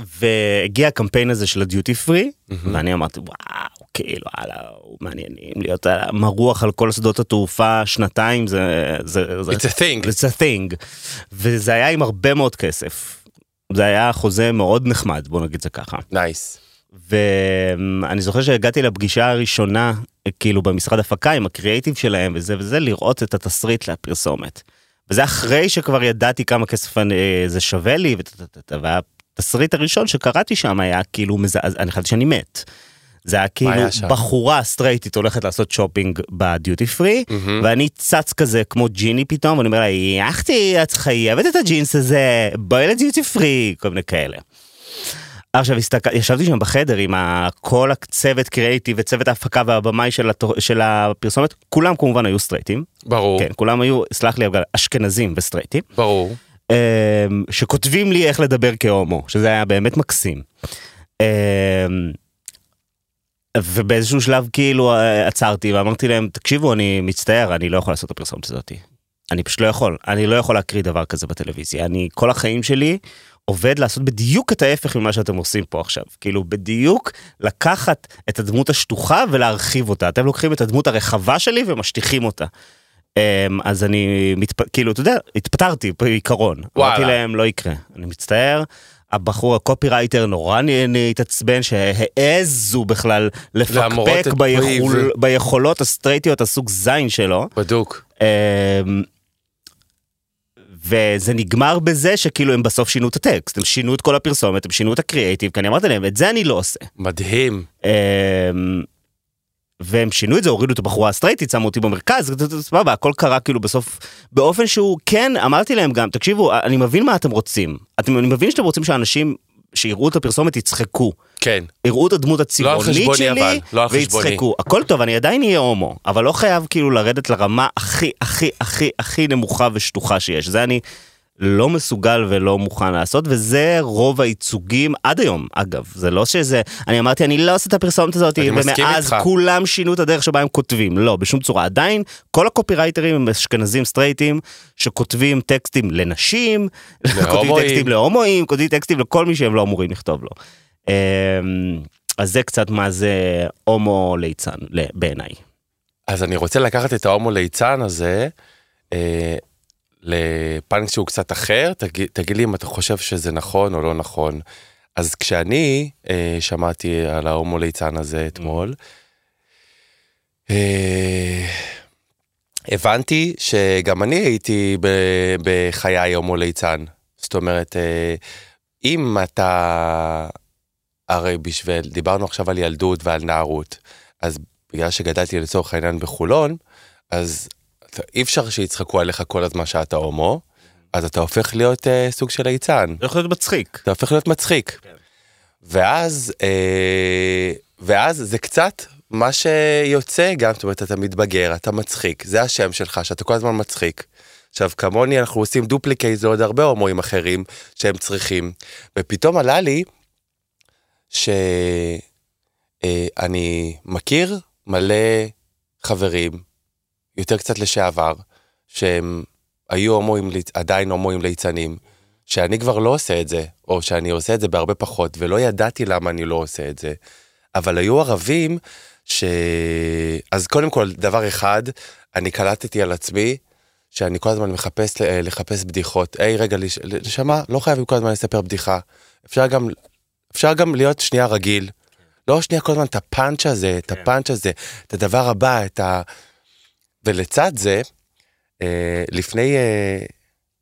והגיע הקמפיין הזה של הדיוטי פרי ואני אמרתי וואו כאילו הלאה מעניינים להיות מרוח על כל שדות התעופה שנתיים זה זה זה It's a thing. It's a thing. וזה היה עם הרבה מאוד כסף. זה היה חוזה מאוד נחמד בוא נגיד זה ככה. nice. ואני זוכר שהגעתי לפגישה הראשונה כאילו במשרד הפקה עם הקריאייטיב שלהם וזה וזה לראות את התסריט לפרסומת. וזה אחרי שכבר ידעתי כמה כסף אני, זה שווה לי והתסריט הראשון שקראתי שם היה כאילו מזעזע אני חשבתי שאני מת. זה היה כאילו? בחורה סטרייטית הולכת לעשות שופינג בדיוטי פרי מהמם. ואני צץ כזה כמו ג'יני פתאום ואני אומר לה יא חתיכת חייבת את הג'ינס הזה בואי לדיוטי פרי כל מיני כאלה. עכשיו הסתכל, ישבתי שם בחדר עם ה- כל הצוות קריאיטיב וצוות ההפקה והבמאי של, התור, של הפרסומת כולם כמובן היו סטרייטים ברור. כן כולם היו סלח לי אבל אשכנזים וסטרייטים ברור. אמ, שכותבים לי איך לדבר כהומו שזה היה באמת מקסים. אמ, ובאיזשהו שלב כאילו אה, עצרתי ואמרתי להם תקשיבו אני מצטער אני לא יכול לעשות את הפרסומת הזאתי. אני פשוט לא יכול אני לא יכול להקריא דבר כזה בטלוויזיה אני כל החיים שלי עובד לעשות בדיוק את ההפך ממה שאתם עושים פה עכשיו כאילו בדיוק לקחת את הדמות השטוחה ולהרחיב אותה אתם לוקחים את הדמות הרחבה שלי ומשטיחים אותה. אמ, אז אני מתפ... כאילו אתה יודע התפטרתי בעיקרון וואלה. אמרתי להם לא יקרה אני מצטער. הבחור הקופירייטר נורא התעצבן שהעזו בכלל לפקפק ביכול, ביכולות הסטרייטיות הסוג זין שלו. בדוק. וזה נגמר בזה שכאילו הם בסוף שינו את הטקסט, הם שינו את כל הפרסומת, הם שינו את הקריאייטיב, כי אני אמרתי להם, את זה אני לא עושה. מדהים. אמ, והם שינו את זה, הורידו את הבחורה הסטרייטית, שמו אותי במרכז, סבבה, הכל קרה כאילו בסוף, באופן שהוא, כן, אמרתי להם גם, תקשיבו, אני מבין מה אתם רוצים. אתם, אני מבין שאתם רוצים שאנשים שיראו את הפרסומת יצחקו. כן. יראו את הדמות הצבעונית חשבוני, שלי, אבל, לא. ויצחקו. הכל טוב, אני עדיין אהיה הומו, אבל לא חייב כאילו לרדת לרמה הכי הכי הכי הכי נמוכה ושטוחה שיש. זה אני לא מסוגל ולא מוכן לעשות, וזה רוב הייצוגים עד היום, אגב. זה לא שזה, אני אמרתי, אני לא עושה את הפרסומת הזאת, אני מסכים ומאז איתך. כולם שינו את הדרך שבה הם כותבים. לא, בשום צורה. עדיין, כל הקופירייטרים הם אשכנזים סטרייטים, שכותבים טקסטים לנשים, כותבים. טקסטים להומואים, כותבים טקסטים לכל מי שהם לא אמורים לכתוב לו. אמ, אז זה קצת מה זה הומו ליצן בעיניי. אז אני רוצה לקחת את ההומו ליצן הזה אה, לפן שהוא קצת אחר, תגיד, תגיד לי אם אתה חושב שזה נכון או לא נכון. אז כשאני אה, שמעתי על ההומו ליצן הזה אתמול, אה, הבנתי שגם אני הייתי ב- בחיי הומו ליצן. זאת אומרת, אה, אם אתה, הרי בשביל, דיברנו עכשיו על ילדות ועל נערות, אז בגלל שגדלתי לצורך העניין בחולון, אז אי אפשר שיצחקו עליך כל הזמן שאתה הומו, אז אתה הופך להיות אה, סוג של ליצן, זה יכול להיות מצחיק. אתה הופך להיות מצחיק. כן. ואז, אה, ואז זה קצת מה שיוצא גם, זאת אומרת, אתה מתבגר, אתה מצחיק, זה השם שלך, שאתה כל הזמן מצחיק. עכשיו, כמוני אנחנו עושים duplicate לעוד הרבה הומואים אחרים שהם צריכים, ופתאום עלה לי שאני אה, מכיר מלא חברים, יותר קצת לשעבר, שהם היו הומואים, עדיין הומואים ליצנים, שאני כבר לא עושה את זה, או שאני עושה את זה בהרבה פחות, ולא ידעתי למה אני לא עושה את זה. אבל היו ערבים ש... אז קודם כל, דבר אחד, אני קלטתי על עצמי, שאני כל הזמן מחפש לחפש בדיחות. היי, רגע, נשמה, לא חייבים כל הזמן לספר בדיחה. אפשר גם, אפשר גם להיות שנייה רגיל. לא שנייה כל הזמן את הפאנץ' הזה, את כן. הפאנץ' הזה, את הדבר הבא, את ה... ולצד זה, אה, לפני אה,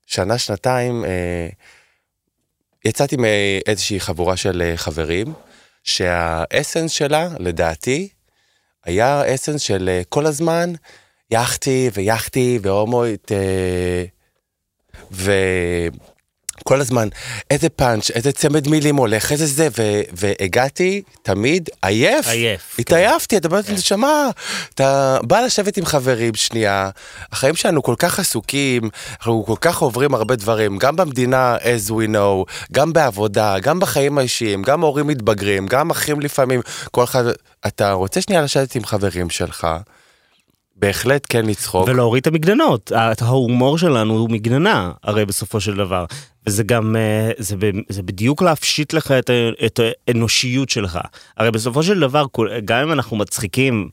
שנה, שנתיים, אה, יצאתי מאיזושהי חבורה של חברים, שהאסנס שלה, לדעתי, היה אסנס של כל הזמן יחתי ויחתי והומואית, ו... כל הזמן, איזה פאנץ', איזה צמד מילים הולך, איזה זה, ו- והגעתי תמיד עייף. עייף. כן. התעייפתי, אתה אומר, נשמה, אתה בא לשבת עם חברים שנייה, החיים שלנו כל כך עסוקים, אנחנו כל כך עוברים הרבה דברים, גם במדינה, as we know, גם בעבודה, גם בחיים האישיים, גם הורים מתבגרים, גם אחים לפעמים, כל אחד, אתה רוצה שנייה לשבת עם חברים שלך. בהחלט כן לצחוק. ולהוריד את המגננות, ההומור שלנו הוא מגננה, הרי בסופו של דבר. וזה גם, אה, זה, זה בדיוק להפשיט לך את, את האנושיות שלך. הרי בסופו של דבר, גם אם אנחנו מצחיקים,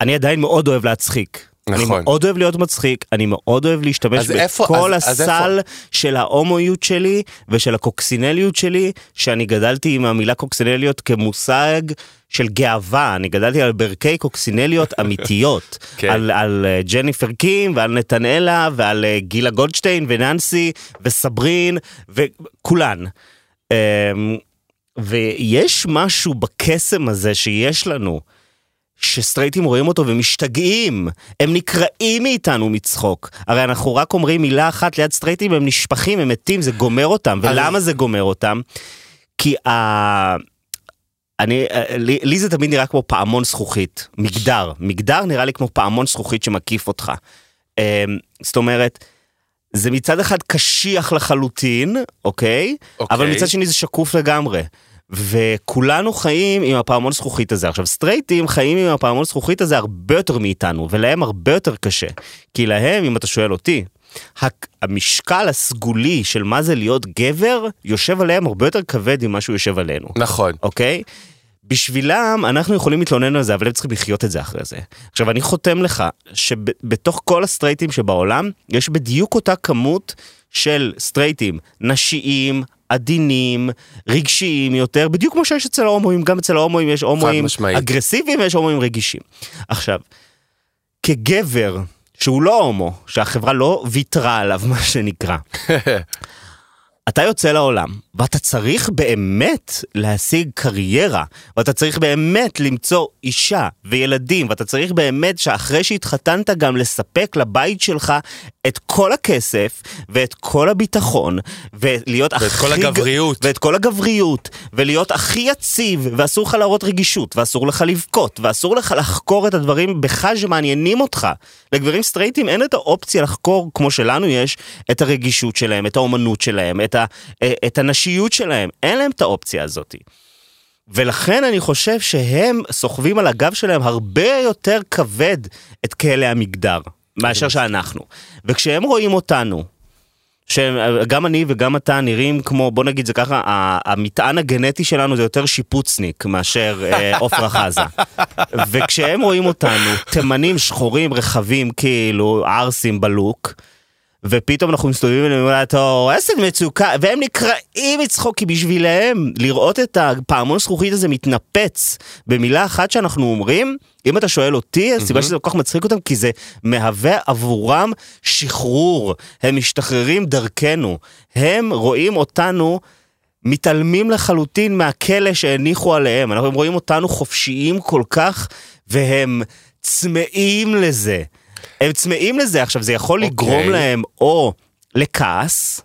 אני עדיין מאוד אוהב להצחיק. נכון. אני מאוד אוהב להיות מצחיק, אני מאוד אוהב להשתמש בכל איפה, אז, הסל אז של ההומואיות שלי ושל הקוקסינליות שלי, שאני גדלתי עם המילה קוקסינליות כמושג של גאווה, אני גדלתי על ברכי קוקסינליות אמיתיות, כן. על, על אה, ג'ניפר קים ועל נתנאלה ועל אה, גילה גולדשטיין וננסי וסברין וכולן. אמ, ויש משהו בקסם הזה שיש לנו. שסטרייטים רואים אותו ומשתגעים, הם נקרעים מאיתנו מצחוק. הרי אנחנו רק אומרים מילה אחת ליד סטרייטים, הם נשפכים, הם מתים, זה גומר אותם. ולמה זה גומר אותם? כי ה... אני, לי, לי זה תמיד נראה כמו פעמון זכוכית, מגדר. מגדר נראה לי כמו פעמון זכוכית שמקיף אותך. אמ, זאת אומרת, זה מצד אחד קשיח לחלוטין, אוקיי? אוקיי. אבל מצד שני זה שקוף לגמרי. וכולנו חיים עם הפעמון זכוכית הזה. עכשיו סטרייטים חיים עם הפעמון זכוכית הזה הרבה יותר מאיתנו, ולהם הרבה יותר קשה. כי להם, אם אתה שואל אותי, המשקל הסגולי של מה זה להיות גבר, יושב עליהם הרבה יותר כבד ממה שהוא יושב עלינו. נכון. אוקיי? בשבילם אנחנו יכולים להתלונן על זה, אבל הם צריכים לחיות את זה אחרי זה. עכשיו, אני חותם לך שבתוך כל הסטרייטים שבעולם, יש בדיוק אותה כמות של סטרייטים נשיים, עדינים, רגשיים יותר, בדיוק כמו שיש אצל ההומואים, גם אצל ההומואים יש הומואים אגרסיביים ויש הומואים רגישים. עכשיו, כגבר שהוא לא הומו, שהחברה לא ויתרה עליו, מה שנקרא, אתה יוצא לעולם, ואתה צריך באמת להשיג קריירה, ואתה צריך באמת למצוא אישה וילדים, ואתה צריך באמת שאחרי שהתחתנת גם לספק לבית שלך את כל הכסף, ואת כל הביטחון, ולהיות ואת הכי... ואת כל הגבריות. ואת כל הגבריות, ולהיות הכי יציב, ואסור לך להראות רגישות, ואסור לך לבכות, ואסור לך לחקור את הדברים בך שמעניינים אותך. לגברים סטרייטים אין את האופציה לחקור, כמו שלנו יש, את הרגישות שלהם, את האומנות שלהם, את, ה, את הנשיות שלהם. אין להם את האופציה הזאת. ולכן אני חושב שהם סוחבים על הגב שלהם הרבה יותר כבד את כלא המגדר. מאשר שאנחנו. וכשהם רואים אותנו, שגם אני וגם אתה נראים כמו, בוא נגיד זה ככה, המטען הגנטי שלנו זה יותר שיפוצניק מאשר אה, עופרה חזה. וכשהם רואים אותנו, תימנים שחורים רחבים כאילו, ערסים בלוק, ופתאום אנחנו מסתובבים אליהם ואומרים, אתה הורס את מצוקה, והם נקרעים מצחוק, כי בשבילם לראות את הפעמון זכוכית הזה מתנפץ במילה אחת שאנחנו אומרים, אם אתה שואל אותי, הסיבה שזה כל כך מצחיק אותם, כי זה מהווה עבורם שחרור. הם משתחררים דרכנו. הם רואים אותנו מתעלמים לחלוטין מהכלא שהניחו עליהם. אנחנו רואים אותנו חופשיים כל כך, והם צמאים לזה. הם צמאים לזה. עכשיו, זה יכול okay. לגרום אוקיי. להם או לכעס,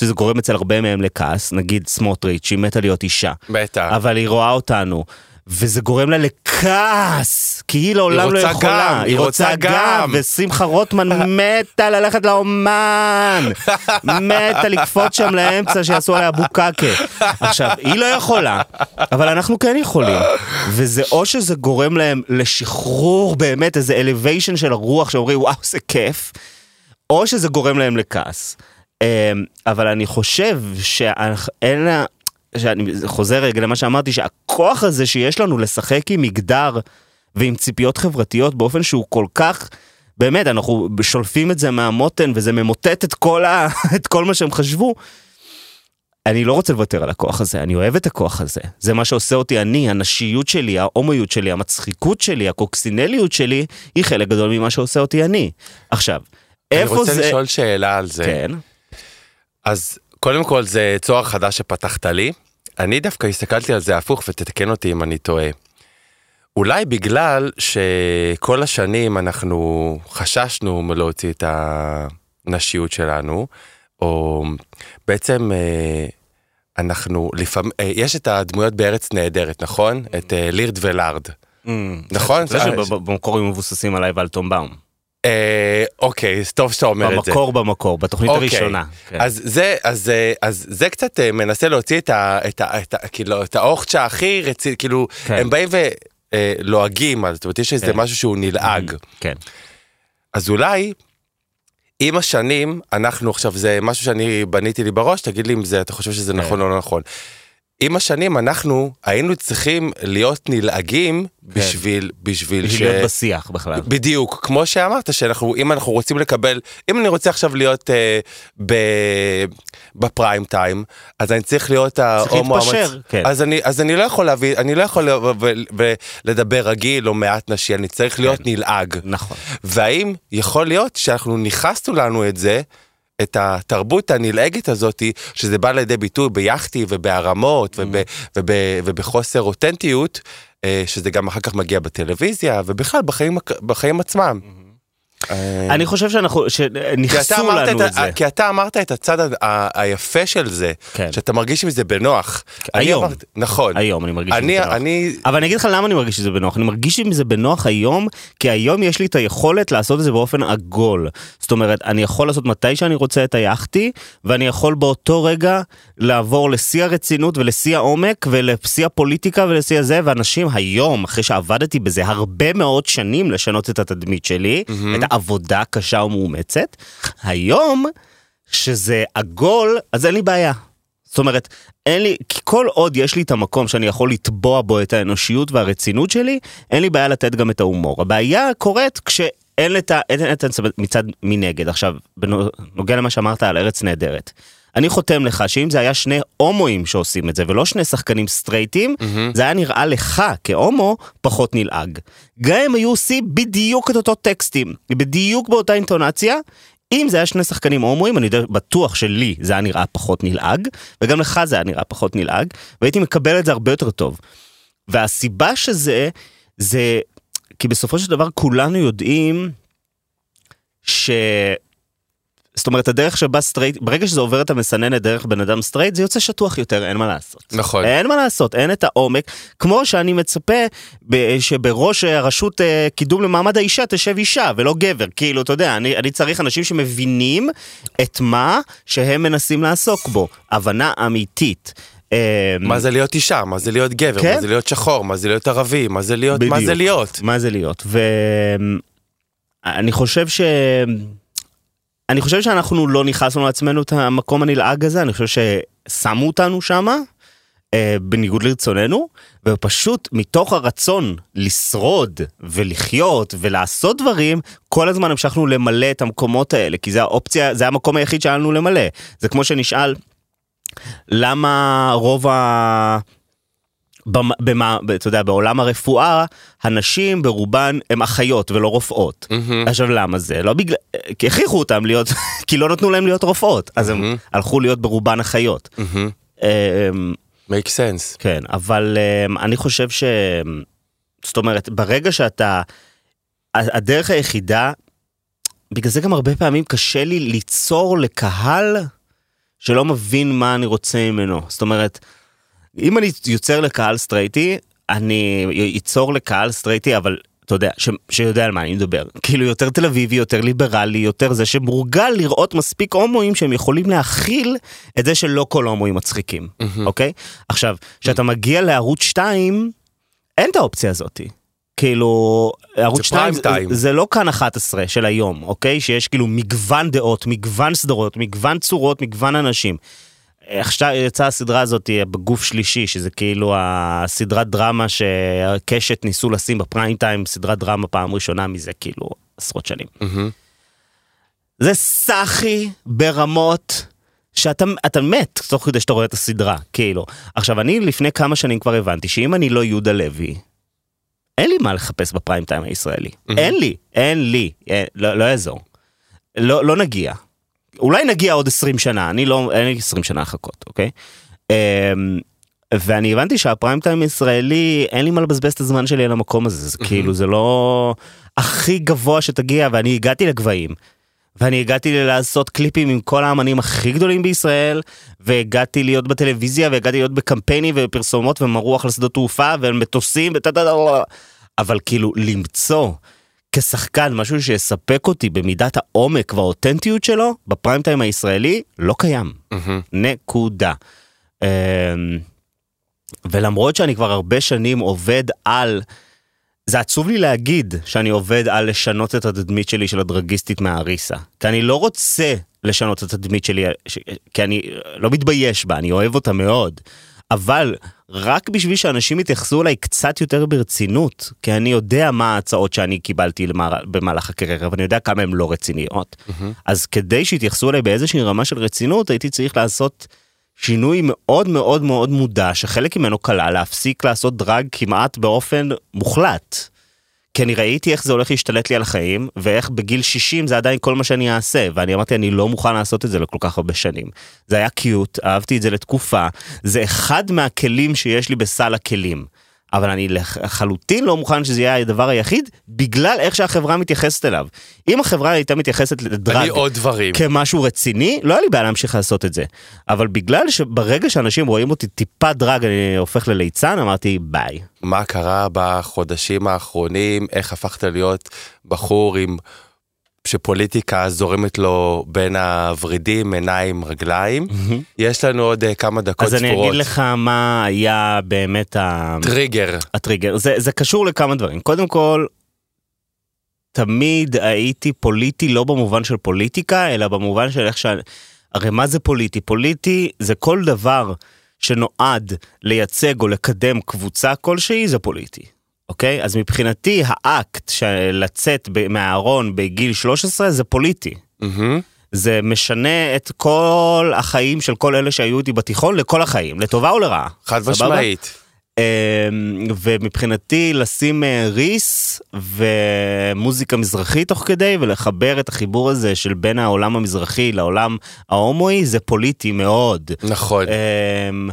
שזה גורם אצל הרבה מהם לכעס, נגיד סמוטריץ', שהיא מתה להיות אישה. בטח. אבל היא רואה אותנו. וזה גורם לה לכעס, כי היא לעולם לא יכולה. גם, היא רוצה גם. ושמחה רוטמן מתה ללכת לאומן. מתה לקפוץ שם לאמצע שיעשו עליה בוקקה. עכשיו, היא לא יכולה, אבל אנחנו כן יכולים. וזה או שזה גורם להם לשחרור באמת, איזה elevation של הרוח, שאומרים וואו זה כיף, או שזה גורם להם לכעס. אמ, אבל אני חושב שאין לה... שאני חוזר רגע למה שאמרתי, שהכוח הזה שיש לנו לשחק עם מגדר ועם ציפיות חברתיות באופן שהוא כל כך, באמת, אנחנו שולפים את זה מהמותן וזה ממוטט את כל, ה, את כל מה שהם חשבו. אני לא רוצה לוותר על הכוח הזה, אני אוהב את הכוח הזה. זה מה שעושה אותי אני, הנשיות שלי, ההומואיות שלי, המצחיקות שלי, הקוקסינליות שלי, היא חלק גדול ממה שעושה אותי אני. עכשיו, איפה אני זה... רוצה לשאול שאלה על זה. כן. אז קודם כל זה צוהר חדש שפתחת לי. אני דווקא הסתכלתי על זה הפוך ותתקן אותי אם אני טועה. אולי בגלל שכל השנים אנחנו חששנו מלהוציא את הנשיות שלנו, או בעצם אה, אנחנו לפעמים, אה, יש את הדמויות בארץ נהדרת, נכון? את אה, לירד ולארד. נכון? זה שבמקור היו מבוססים עליי ועל תום באום. אוקיי, טוב שאתה אומר את זה. במקור במקור, בתוכנית אוקיי. הראשונה. כן. אז זה, אז, אז זה קצת מנסה להוציא את, כאילו, האוכצ'ה הכי רציני, כאילו, כן. הם באים ולועגים, אז זאת אומרת, יש איזה כן. משהו שהוא נלעג. כן. אז אולי, עם השנים, אנחנו עכשיו, זה משהו שאני בניתי לי בראש, תגיד לי אם זה, אתה חושב שזה כן. נכון או לא נכון. עם השנים אנחנו היינו צריכים להיות נלעגים בשביל, בשביל בשביל להיות בשיח בכלל. בדיוק, כמו שאמרת, שאנחנו, אם אנחנו רוצים לקבל, אם אני רוצה עכשיו להיות אה, ב, בפריים טיים, אז אני צריך להיות ההומו להתפשר, המצ- כן. אז אני, אז אני לא יכול להביא, אני לא יכול ו- ו- לדבר רגיל או מעט נשי, אני צריך להיות נלעג. נכון. והאם יכול להיות שאנחנו ניכסנו לנו את זה, את התרבות הנלעגת הזאתי, שזה בא לידי ביטוי ביאכטי ובהרמות וב, וב, ובחוסר אותנטיות, אה, שזה גם אחר כך מגיע בטלוויזיה ובכלל בחיים, בחיים עצמם. אה, אני חושב שאנחנו, אמרת לנו את זה. כי אתה אמרת את הצד היפה של זה, כן. שאתה מרגיש עם זה בנוח. אני היום. נכון. היום אני מרגיש עם זה בנוח. אבל אני אגיד לך למה אני מרגיש שזה בנוח. אני מרגיש עם זה בנוח היום, כי היום יש לי את היכולת לעשות את זה באופן עגול. זאת אומרת, אני יכול לעשות מתי שאני רוצה את היאכטי, ואני יכול באותו רגע לעבור לשיא הרצינות ולשיא העומק ולשיא הפוליטיקה ולשיא הזה, ואנשים היום, אחרי שעבדתי בזה הרבה מאוד שנים לשנות את התדמית שלי, את העבודה הקשה ומאומצת, היום, שזה עגול, אז אין לי בעיה. זאת אומרת, אין לי, כי כל עוד יש לי את המקום שאני יכול לתבוע בו את האנושיות והרצינות שלי, אין לי בעיה לתת גם את ההומור. הבעיה קורית כשאין את ה... אין את זה מצד מנגד. עכשיו, בנוגע למה שאמרת על ארץ נהדרת. אני חותם לך שאם זה היה שני הומואים שעושים את זה, ולא שני שחקנים סטרייטים, זה היה נראה לך כהומו פחות נלעג. גם אם היו עושים בדיוק את אותו טקסטים, בדיוק באותה אינטונציה, אם זה היה שני שחקנים הומואים, אני בטוח שלי זה היה נראה פחות נלעג, וגם לך זה היה נראה פחות נלעג, והייתי מקבל את זה הרבה יותר טוב. והסיבה שזה, זה כי בסופו של דבר כולנו יודעים ש... זאת אומרת, הדרך שבה סטרייט, ברגע שזה עובר את המסננת דרך בן אדם סטרייט, זה יוצא שטוח יותר, אין מה לעשות. נכון. אין מה לעשות, אין את העומק, כמו שאני מצפה שבראש הרשות אה, קידום למעמד האישה תשב אישה ולא גבר, כאילו, אתה יודע, אני, אני צריך אנשים שמבינים את מה שהם מנסים לעסוק בו, הבנה אמיתית. אה, מה זה להיות אישה, מה זה להיות גבר, כן. מה זה להיות שחור, מה זה להיות ערבי, מה זה להיות, מה זה בדיוק. להיות. מה זה להיות, ואני חושב ש... אני חושב שאנחנו לא נכנסנו לעצמנו את המקום הנלעג הזה, אני חושב ששמו אותנו שמה, אה, בניגוד לרצוננו, ופשוט מתוך הרצון לשרוד ולחיות ולעשות דברים, כל הזמן המשכנו למלא את המקומות האלה, כי זה האופציה, זה המקום היחיד שהיה לנו למלא. זה כמו שנשאל, למה רוב ה... במ- במה, אתה יודע, בעולם הרפואה, הנשים ברובן הן אחיות ולא רופאות. מהמם. עכשיו למה זה? לא בגלל... כי הכריחו אותם להיות... כי לא נתנו להם להיות רופאות, אז הם מהמם. הלכו להיות ברובן אחיות. מהמם. אמ, make sense. כן, אבל אמ, אני חושב ש... זאת אומרת, ברגע שאתה... הדרך היחידה, בגלל זה גם הרבה פעמים קשה לי ליצור לקהל שלא מבין מה אני רוצה ממנו. זאת אומרת, אם אני יוצר לקהל סטרייטי, אני ייצור לקהל סטרייטי, אבל אתה יודע, ש, שיודע על מה אני מדבר. כאילו יותר תל אביבי, יותר ליברלי, יותר זה שמורגל לראות מספיק הומואים שהם יכולים להכיל את זה שלא כל הומואים מצחיקים, אוקיי? עכשיו, כשאתה מגיע לערוץ 2, אין את האופציה הזאתי. כאילו, ערוץ 2 פריים טיים. זה, זה לא כאן 11 של היום, אוקיי? שיש כאילו מגוון דעות, מגוון סדרות, מגוון צורות, מגוון אנשים. עכשיו יצאה הסדרה הזאת אה, בגוף שלישי, שזה כאילו הסדרת דרמה שהקשת ניסו לשים בפריים טיים, סדרת דרמה פעם ראשונה מזה כאילו עשרות שנים. מהמם. זה סאחי ברמות שאתה אתה מת תוך כדי שאתה רואה את הסדרה, כאילו. עכשיו, אני לפני כמה שנים כבר הבנתי שאם אני לא יהודה לוי, אין לי מה לחפש בפריים טיים הישראלי. אין לי, אין לי, אין, לא, לא יעזור. לא, לא נגיע. אולי נגיע עוד 20 שנה, אני לא, אין לי 20 שנה לחכות, אוקיי? אמ, ואני הבנתי שהפריים טיים הישראלי, אין לי מה לבזבז את הזמן שלי על המקום הזה, זה כאילו, זה לא הכי גבוה שתגיע, ואני הגעתי לגבהים. ואני הגעתי לעשות קליפים עם כל האמנים הכי גדולים בישראל, והגעתי להיות בטלוויזיה, והגעתי להיות בקמפיינים ופרסומות ומרוח לשדות תעופה ומטוסים וטה אבל כאילו למצוא כשחקן משהו שיספק אותי במידת העומק והאותנטיות שלו, בפריים טיים הישראלי, לא קיים. מהמם. נקודה. אמ, ולמרות שאני כבר הרבה שנים עובד על, זה עצוב לי להגיד שאני עובד על לשנות את התדמית שלי של הדרגיסטית מהאריסה. כי אני לא רוצה לשנות את התדמית שלי, ש- כי אני לא מתבייש בה, אני אוהב אותה מאוד. אבל רק בשביל שאנשים יתייחסו אליי קצת יותר ברצינות, כי אני יודע מה ההצעות שאני קיבלתי במהלך הקריירה, ואני יודע כמה הן לא רציניות. אז כדי שיתייחסו אליי באיזושהי רמה של רצינות, הייתי צריך לעשות שינוי מאוד מאוד מאוד מודע, שחלק ממנו כלל להפסיק לעשות דרג כמעט באופן מוחלט. כי אני ראיתי איך זה הולך להשתלט לי על החיים, ואיך בגיל 60 זה עדיין כל מה שאני אעשה, ואני אמרתי, אני לא מוכן לעשות את זה לכל כך הרבה שנים. זה היה קיוט, אהבתי את זה לתקופה, זה אחד מהכלים שיש לי בסל הכלים. אבל אני לחלוטין לא מוכן שזה יהיה הדבר היחיד, בגלל איך שהחברה מתייחסת אליו. אם החברה הייתה מתייחסת לדרג. כמשהו רציני, לא היה לי בעיה להמשיך לעשות את זה. אבל בגלל שברגע שאנשים רואים אותי טיפה דרג, אני הופך לליצן, אמרתי ביי. מה קרה בחודשים האחרונים, איך הפכת להיות בחור עם... שפוליטיקה זורמת לו בין הוורידים, עיניים, רגליים. יש לנו עוד אה, כמה דקות אז אני ספורות. אגיד לך מה היה באמת ה... טריגר. הטריגר. זה, זה קשור לכמה דברים. קודם כל, תמיד הייתי פוליטי לא במובן של פוליטיקה, אלא במובן של איך ש... הרי מה זה פוליטי? פוליטי זה כל דבר שנועד לייצג או לקדם קבוצה כלשהי, זה פוליטי. אוקיי? אז מבחינתי האקט של לצאת ב- מהארון בגיל 13 זה פוליטי. מהמם. זה משנה את כל החיים של כל אלה שהיו איתי בתיכון לכל החיים, לטובה או לרעה. חד? משמעית. אמ, ומבחינתי לשים אה, ריס ומוזיקה מזרחית תוך כדי ולחבר את החיבור הזה של בין העולם המזרחי לעולם ההומואי זה פוליטי מאוד. נכון. אמ,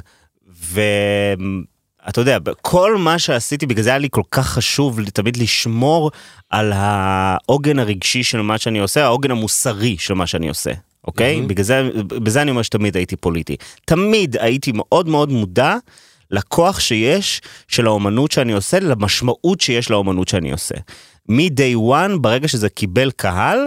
ואתה יודע, כל מה שעשיתי, בגלל זה היה לי כל כך חשוב תמיד לשמור על העוגן הרגשי של מה שאני עושה, העוגן המוסרי של מה שאני עושה. אוקיי? מהמם. בגלל זה, בזה אני אומר שתמיד הייתי פוליטי. תמיד הייתי מאוד מאוד מודע לכוח שיש של האומנות שאני עושה, למשמעות שיש לאומנות שאני עושה. מ-day one, ברגע שזה קיבל קהל,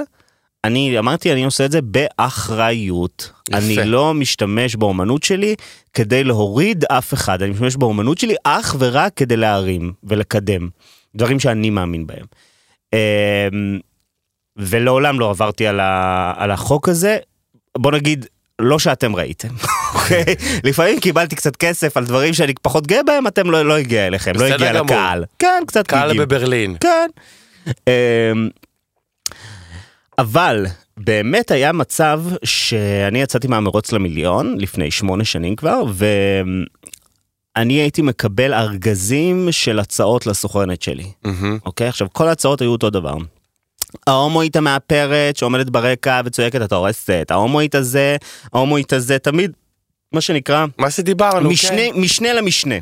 אני אמרתי, אני עושה את זה באחריות. יפה. אני לא משתמש באומנות שלי כדי להוריד אף אחד, אני משתמש באומנות שלי אך ורק כדי להרים ולקדם. דברים שאני מאמין בהם. אמ, ולעולם לא עברתי על, ה, על החוק הזה. בוא נגיד, לא שאתם ראיתם, אוקיי? לפעמים קיבלתי קצת כסף על דברים שאני פחות גאה בהם, אתם לא, לא הגיע אליכם, לא הגיע גמור. לקהל. כן, קצת קהל הגיעו. בברלין. כן. אבל באמת היה מצב שאני יצאתי מהמרוץ למיליון לפני שמונה שנים כבר, ואני הייתי מקבל ארגזים של הצעות לסוכנת שלי. מהמם. אוקיי? עכשיו, כל ההצעות היו אותו דבר. ההומואית המאפרת שעומדת ברקע וצועקת אתה הורסת, ההומואית הזה, ההומואית הזה, תמיד, מה שנקרא, מה שדיברנו, משנה, כן. משנה למשנה.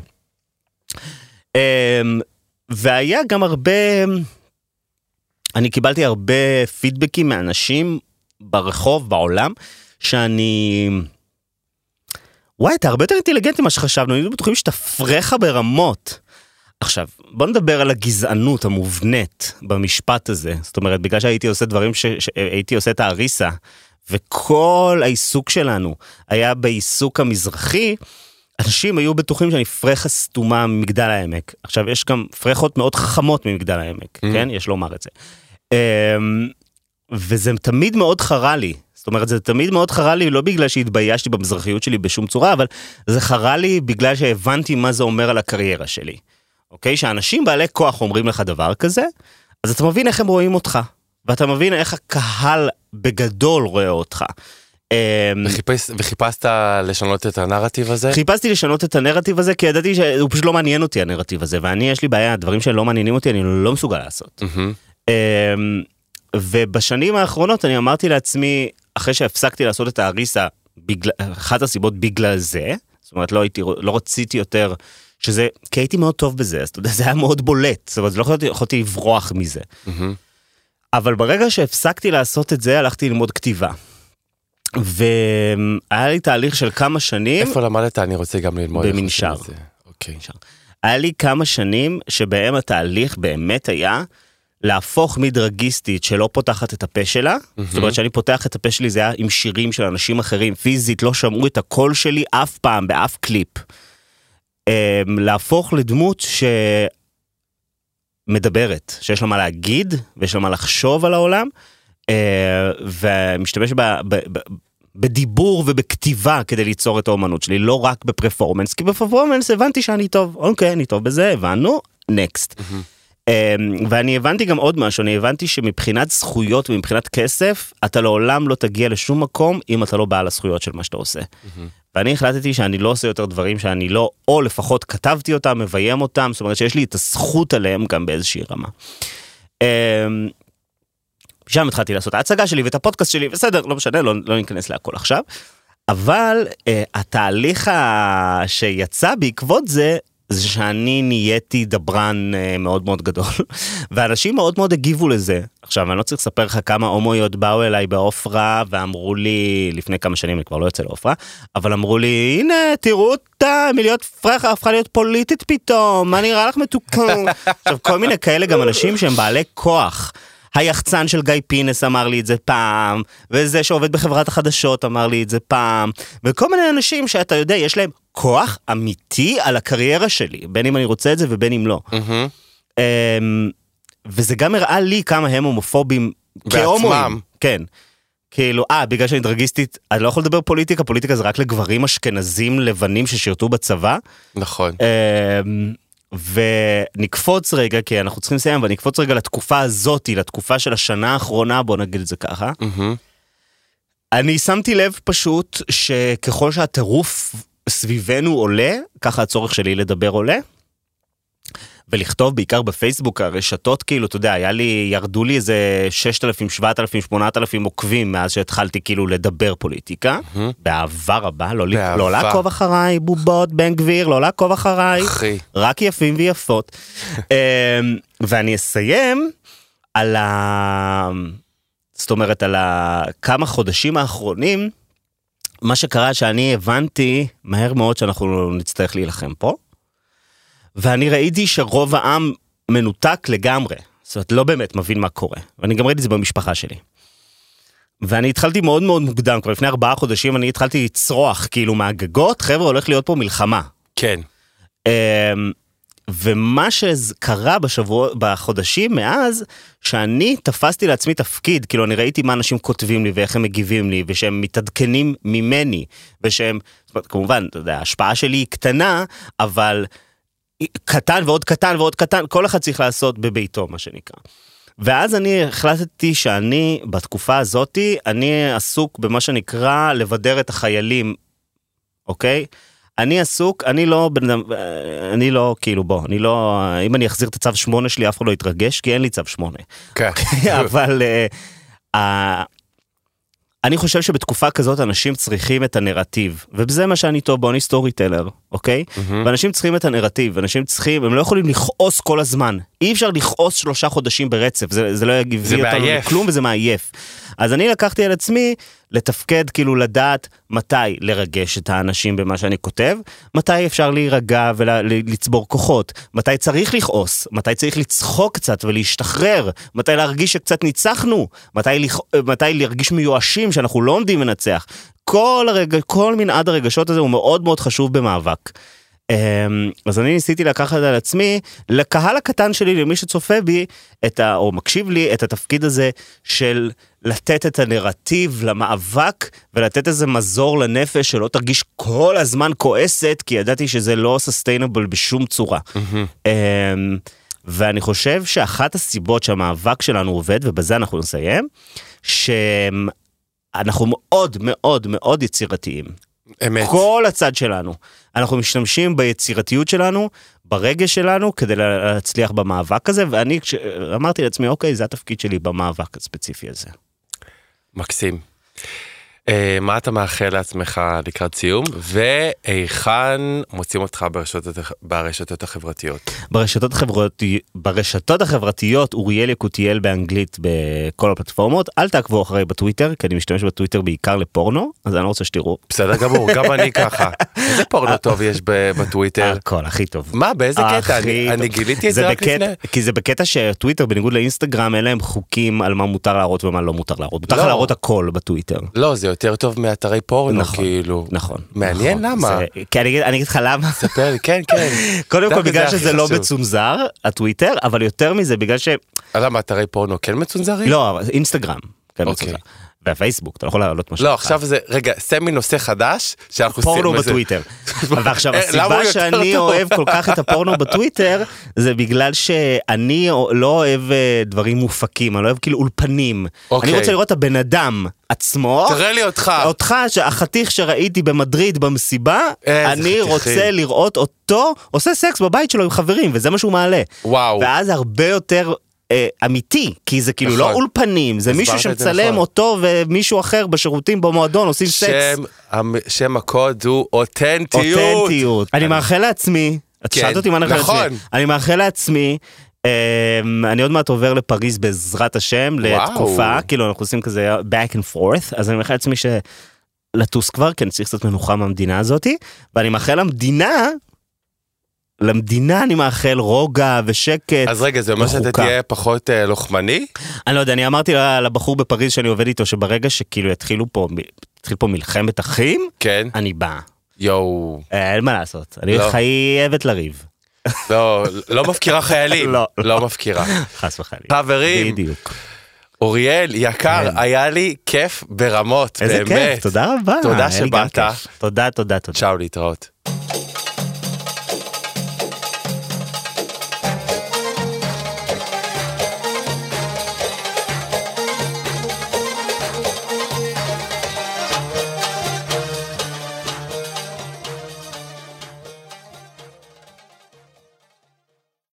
אמ, והיה גם הרבה, אני קיבלתי הרבה פידבקים מאנשים ברחוב, בעולם, שאני... וואי, אתה הרבה יותר אינטליגנטי ממה שחשבנו, היינו בטוחים שאתה פרחה ברמות. עכשיו, בוא נדבר על הגזענות המובנית במשפט הזה. זאת אומרת, בגלל שהייתי עושה דברים ש... שהייתי עושה את האריסה, וכל העיסוק שלנו היה בעיסוק המזרחי, אנשים היו בטוחים שאני פרחה סתומה ממגדל העמק. עכשיו, יש גם פרחות מאוד חכמות ממגדל העמק, mm. כן? יש לומר את זה. אמ, וזה תמיד מאוד חרה לי. זאת אומרת, זה תמיד מאוד חרה לי, לא בגלל שהתביישתי במזרחיות שלי בשום צורה, אבל זה חרה לי בגלל שהבנתי מה זה אומר על הקריירה שלי. אוקיי? שאנשים בעלי כוח אומרים לך דבר כזה, אז אתה מבין איך הם רואים אותך. ואתה מבין איך הקהל בגדול רואה אותך. אמ, וחיפש, וחיפשת לשנות את הנרטיב הזה? חיפשתי לשנות את הנרטיב הזה כי ידעתי שהוא פשוט לא מעניין אותי הנרטיב הזה ואני יש לי בעיה דברים שלא מעניינים אותי אני לא מסוגל לעשות. Mm-hmm. ובשנים האחרונות אני אמרתי לעצמי אחרי שהפסקתי לעשות את האריסה בגלל אחת הסיבות בגלל זה זאת אומרת לא הייתי לא רציתי יותר שזה כי הייתי מאוד טוב בזה אז אתה יודע זה היה מאוד בולט זאת אומרת לא יכולתי, יכולתי לברוח מזה. Mm-hmm. אבל ברגע שהפסקתי לעשות את זה הלכתי ללמוד כתיבה. והיה לי תהליך של כמה שנים. איפה למדת? אני רוצה גם ללמוד. במנשר. אוקיי. היה לי כמה שנים שבהם התהליך באמת היה להפוך מדרגיסטית שלא פותחת את הפה שלה, mm-hmm. זאת אומרת שאני פותח את הפה שלי זה היה עם שירים של אנשים אחרים, פיזית לא שמעו את הקול שלי אף פעם באף קליפ. אמ, להפוך לדמות שמדברת, שיש לה מה להגיד ויש לה מה לחשוב על העולם. אה, ומשתמש ב, ב, ב, בדיבור ובכתיבה כדי ליצור את האומנות שלי, לא רק בפרפורמנס, כי בפרפורמנס הבנתי שאני טוב, אוקיי, אני טוב בזה, הבנו, נקסט. ואני הבנתי גם עוד משהו, אני הבנתי שמבחינת זכויות ומבחינת כסף, אתה לעולם לא תגיע לשום מקום אם אתה לא בעל הזכויות של מה שאתה עושה. ואני החלטתי שאני לא עושה יותר דברים שאני לא, או לפחות כתבתי אותם, מביים אותם, זאת אומרת שיש לי את הזכות עליהם גם באיזושהי רמה. שם התחלתי לעשות את ההצגה שלי ואת הפודקאסט שלי, בסדר, לא משנה, לא, לא ניכנס להכל עכשיו. אבל uh, התהליך ה... שיצא בעקבות זה, זה שאני נהייתי דברן uh, מאוד מאוד גדול, ואנשים מאוד מאוד הגיבו לזה. עכשיו, אני לא צריך לספר לך כמה הומואיות באו אליי בעופרה, ואמרו לי, לפני כמה שנים אני כבר לא יוצא לעופרה, אבל אמרו לי, הנה, תראו אותה, מלהיות פרחה הפכה להיות פוליטית פתאום, מה נראה לך מתוקן? עכשיו, כל מיני כאלה גם אנשים שהם בעלי כוח. היחצן של גיא פינס אמר לי את זה פעם, וזה שעובד בחברת החדשות אמר לי את זה פעם, וכל מיני אנשים שאתה יודע, יש להם כוח אמיתי על הקריירה שלי, בין אם אני רוצה את זה ובין אם לא. Mm-hmm. וזה גם הראה לי כמה הם הומופובים כהומואים. כן. כאילו, אה, בגלל שאני דרגיסטית, אני לא יכול לדבר פוליטיקה, פוליטיקה זה רק לגברים אשכנזים לבנים ששירתו בצבא. נכון. אמ, ונקפוץ רגע, כי אנחנו צריכים לסיים, ונקפוץ רגע לתקופה הזאתי, לתקופה של השנה האחרונה, בוא נגיד את זה ככה. אני שמתי לב פשוט שככל שהטירוף סביבנו עולה, ככה הצורך שלי לדבר עולה. ולכתוב בעיקר בפייסבוק הרשתות כאילו אתה יודע היה לי ירדו לי איזה 6,000 7,000 8,000 עוקבים מאז שהתחלתי כאילו לדבר פוליטיקה mm-hmm. באהבה רבה לא, באהבה. לא לעקוב אחריי בובות בן גביר לא לעקוב אחריי אחי. רק יפים ויפות אמ, ואני אסיים על ה... זאת אומרת על הכמה חודשים האחרונים מה שקרה שאני הבנתי מהר מאוד שאנחנו נצטרך להילחם פה. ואני ראיתי שרוב העם מנותק לגמרי. זאת אומרת, לא באמת מבין מה קורה. ואני גם ראיתי את זה במשפחה שלי. ואני התחלתי מאוד מאוד מוקדם, כבר לפני ארבעה חודשים אני התחלתי לצרוח כאילו מהגגות, חבר'ה הולך להיות פה מלחמה. כן. אמ, ומה שקרה בשבוע, בחודשים מאז, שאני תפסתי לעצמי תפקיד, כאילו אני ראיתי מה אנשים כותבים לי ואיך הם מגיבים לי, ושהם מתעדכנים ממני, ושהם, זאת אומרת, כמובן, אתה יודע, ההשפעה שלי היא קטנה, אבל קטן ועוד קטן ועוד קטן, כל אחד צריך לעשות בביתו, מה שנקרא. ואז אני החלטתי שאני, בתקופה הזאתי, אני עסוק במה שנקרא לבדר את החיילים, אוקיי? אני עסוק, אני לא בן אדם, אני לא, כאילו בוא, אני לא, אם אני אחזיר את הצו 8 שלי אף אחד לא יתרגש, כי אין לי צו 8. כן. אבל uh, אני חושב שבתקופה כזאת אנשים צריכים את הנרטיב, ובזה מה שאני טוב בו, אני סטורי טלר, אוקיי? Mm-hmm. ואנשים צריכים את הנרטיב, אנשים צריכים, הם לא יכולים לכעוס כל הזמן. אי אפשר לכעוס שלושה חודשים ברצף, זה, זה לא יביא אותנו לכלום וזה מעייף. אז אני לקחתי על עצמי לתפקד, כאילו לדעת מתי לרגש את האנשים במה שאני כותב, מתי אפשר להירגע ולצבור כוחות, מתי צריך לכעוס, מתי צריך לצחוק קצת ולהשתחרר, מתי להרגיש שקצת ניצחנו, מתי, לכ... מתי להרגיש מיואשים שאנחנו לא עומדים לנצח. כל, הרג... כל מנעד הרגשות הזה הוא מאוד מאוד חשוב במאבק. אמ, אז אני ניסיתי לקחת על עצמי, לקהל הקטן שלי, למי שצופה בי, את ה, או מקשיב לי, את התפקיד הזה של לתת את הנרטיב למאבק ולתת איזה מזור לנפש שלא תרגיש כל הזמן כועסת, כי ידעתי שזה לא סוסטיינבל בשום צורה. Mm-hmm. ואני חושב שאחת הסיבות שהמאבק שלנו עובד, ובזה אנחנו נסיים, שאנחנו מאוד מאוד מאוד יצירתיים. אמת. כל הצד שלנו. אנחנו משתמשים ביצירתיות שלנו, ברגש שלנו, כדי להצליח במאבק הזה, ואני אמרתי לעצמי, אוקיי, זה התפקיד שלי במאבק הספציפי הזה. מקסים. אה, מה אתה מאחל לעצמך לקראת סיום והיכן מוצאים אותך ברשתות, ברשתות החברתיות? ברשתות, החברתי, ברשתות החברתיות אוריאל יקותיאל באנגלית בכל הפלטפורמות אל תעקבו אחריי בטוויטר כי אני משתמש בטוויטר בעיקר לפורנו אז אני לא רוצה שתראו. בסדר גמור גם אני ככה. איזה פורנו טוב יש בטוויטר? הכל הכי טוב. מה באיזה קטע? אני, אני גיליתי את זה, רק לפני. כי זה בקטע שטוויטר בניגוד לאינסטגרם אין להם חוקים על מה מותר להראות ומה לא מותר להראות. מותר לא. להראות הכל בטוויטר. לא זה יותר טוב מאתרי פורנו נכון, כאילו. נכון. מעניין נכון. למה. זה, כי אני, אני אגיד לך למה. ספר לי כן כן. קודם כל בגלל שזה לא חשוב. מצונזר הטוויטר אבל יותר מזה בגלל ש... למה אתרי פורנו כן מצונזרים? לא אינסטגרם. כן, אוקיי. מצונזר. והפייסבוק אתה לא יכול להעלות משהו. לא עכשיו זה רגע סמי נושא חדש שאנחנו פורנו עושים- בטוויטר. ועכשיו הסיבה שאני? אוהב כל כך את הפורנו בטוויטר זה בגלל שאני לא אוהב אה, דברים מופקים אני לא אוהב כאילו אולפנים. אוקיי. אני רוצה לראות את הבן אדם עצמו. תראה לי אותך. אותך החתיך שראיתי במדריד במסיבה אני. רוצה לראות אותו עושה סקס בבית שלו עם חברים וזה מה שהוא מעלה. וואו. ואז הרבה יותר אה, אמיתי כי זה כאילו נכון. לא אולפנים זה מישהו שמצלם נכון. אותו ומישהו אחר בשירותים במועדון עושים סקס. שם, המ- שם הקוד הוא אותנטיות. אותנטיות. אני מאחל לעצמי, את כן, שאלת אותי מה אני מאחל נכון. לעצמי, אני מאחל לעצמי, אמ, אני עוד מעט עובר לפריז בעזרת השם וואו. לתקופה, כאילו אנחנו עושים כזה back and forth, אז אני מאחל לעצמי לטוס כבר, כי אני צריך קצת מנוחה מהמדינה הזאתי, ואני מאחל למדינה, למדינה אני מאחל רוגע ושקט. אז רגע, זה אומר שאתה. תהיה פחות אה, לוחמני? אני לא יודע, אני אמרתי לבחור בפריז שאני עובד איתו, שברגע שכאילו יתחילו פה, יתחיל פה מלחמת אחים, כן. אני בא. יואו. אה, אין מה לעשות, אני לא. חייבת לריב. לא, לא מפקירה חיילים. לא, לא מפקירה. חס וחלילה. חברים, בדיוק. אוריאל, יקר, כן. היה לי כיף ברמות, איזה באמת. כיף, תודה רבה. תודה שבאת. תודה, תודה, תודה. צ'או, להתראות.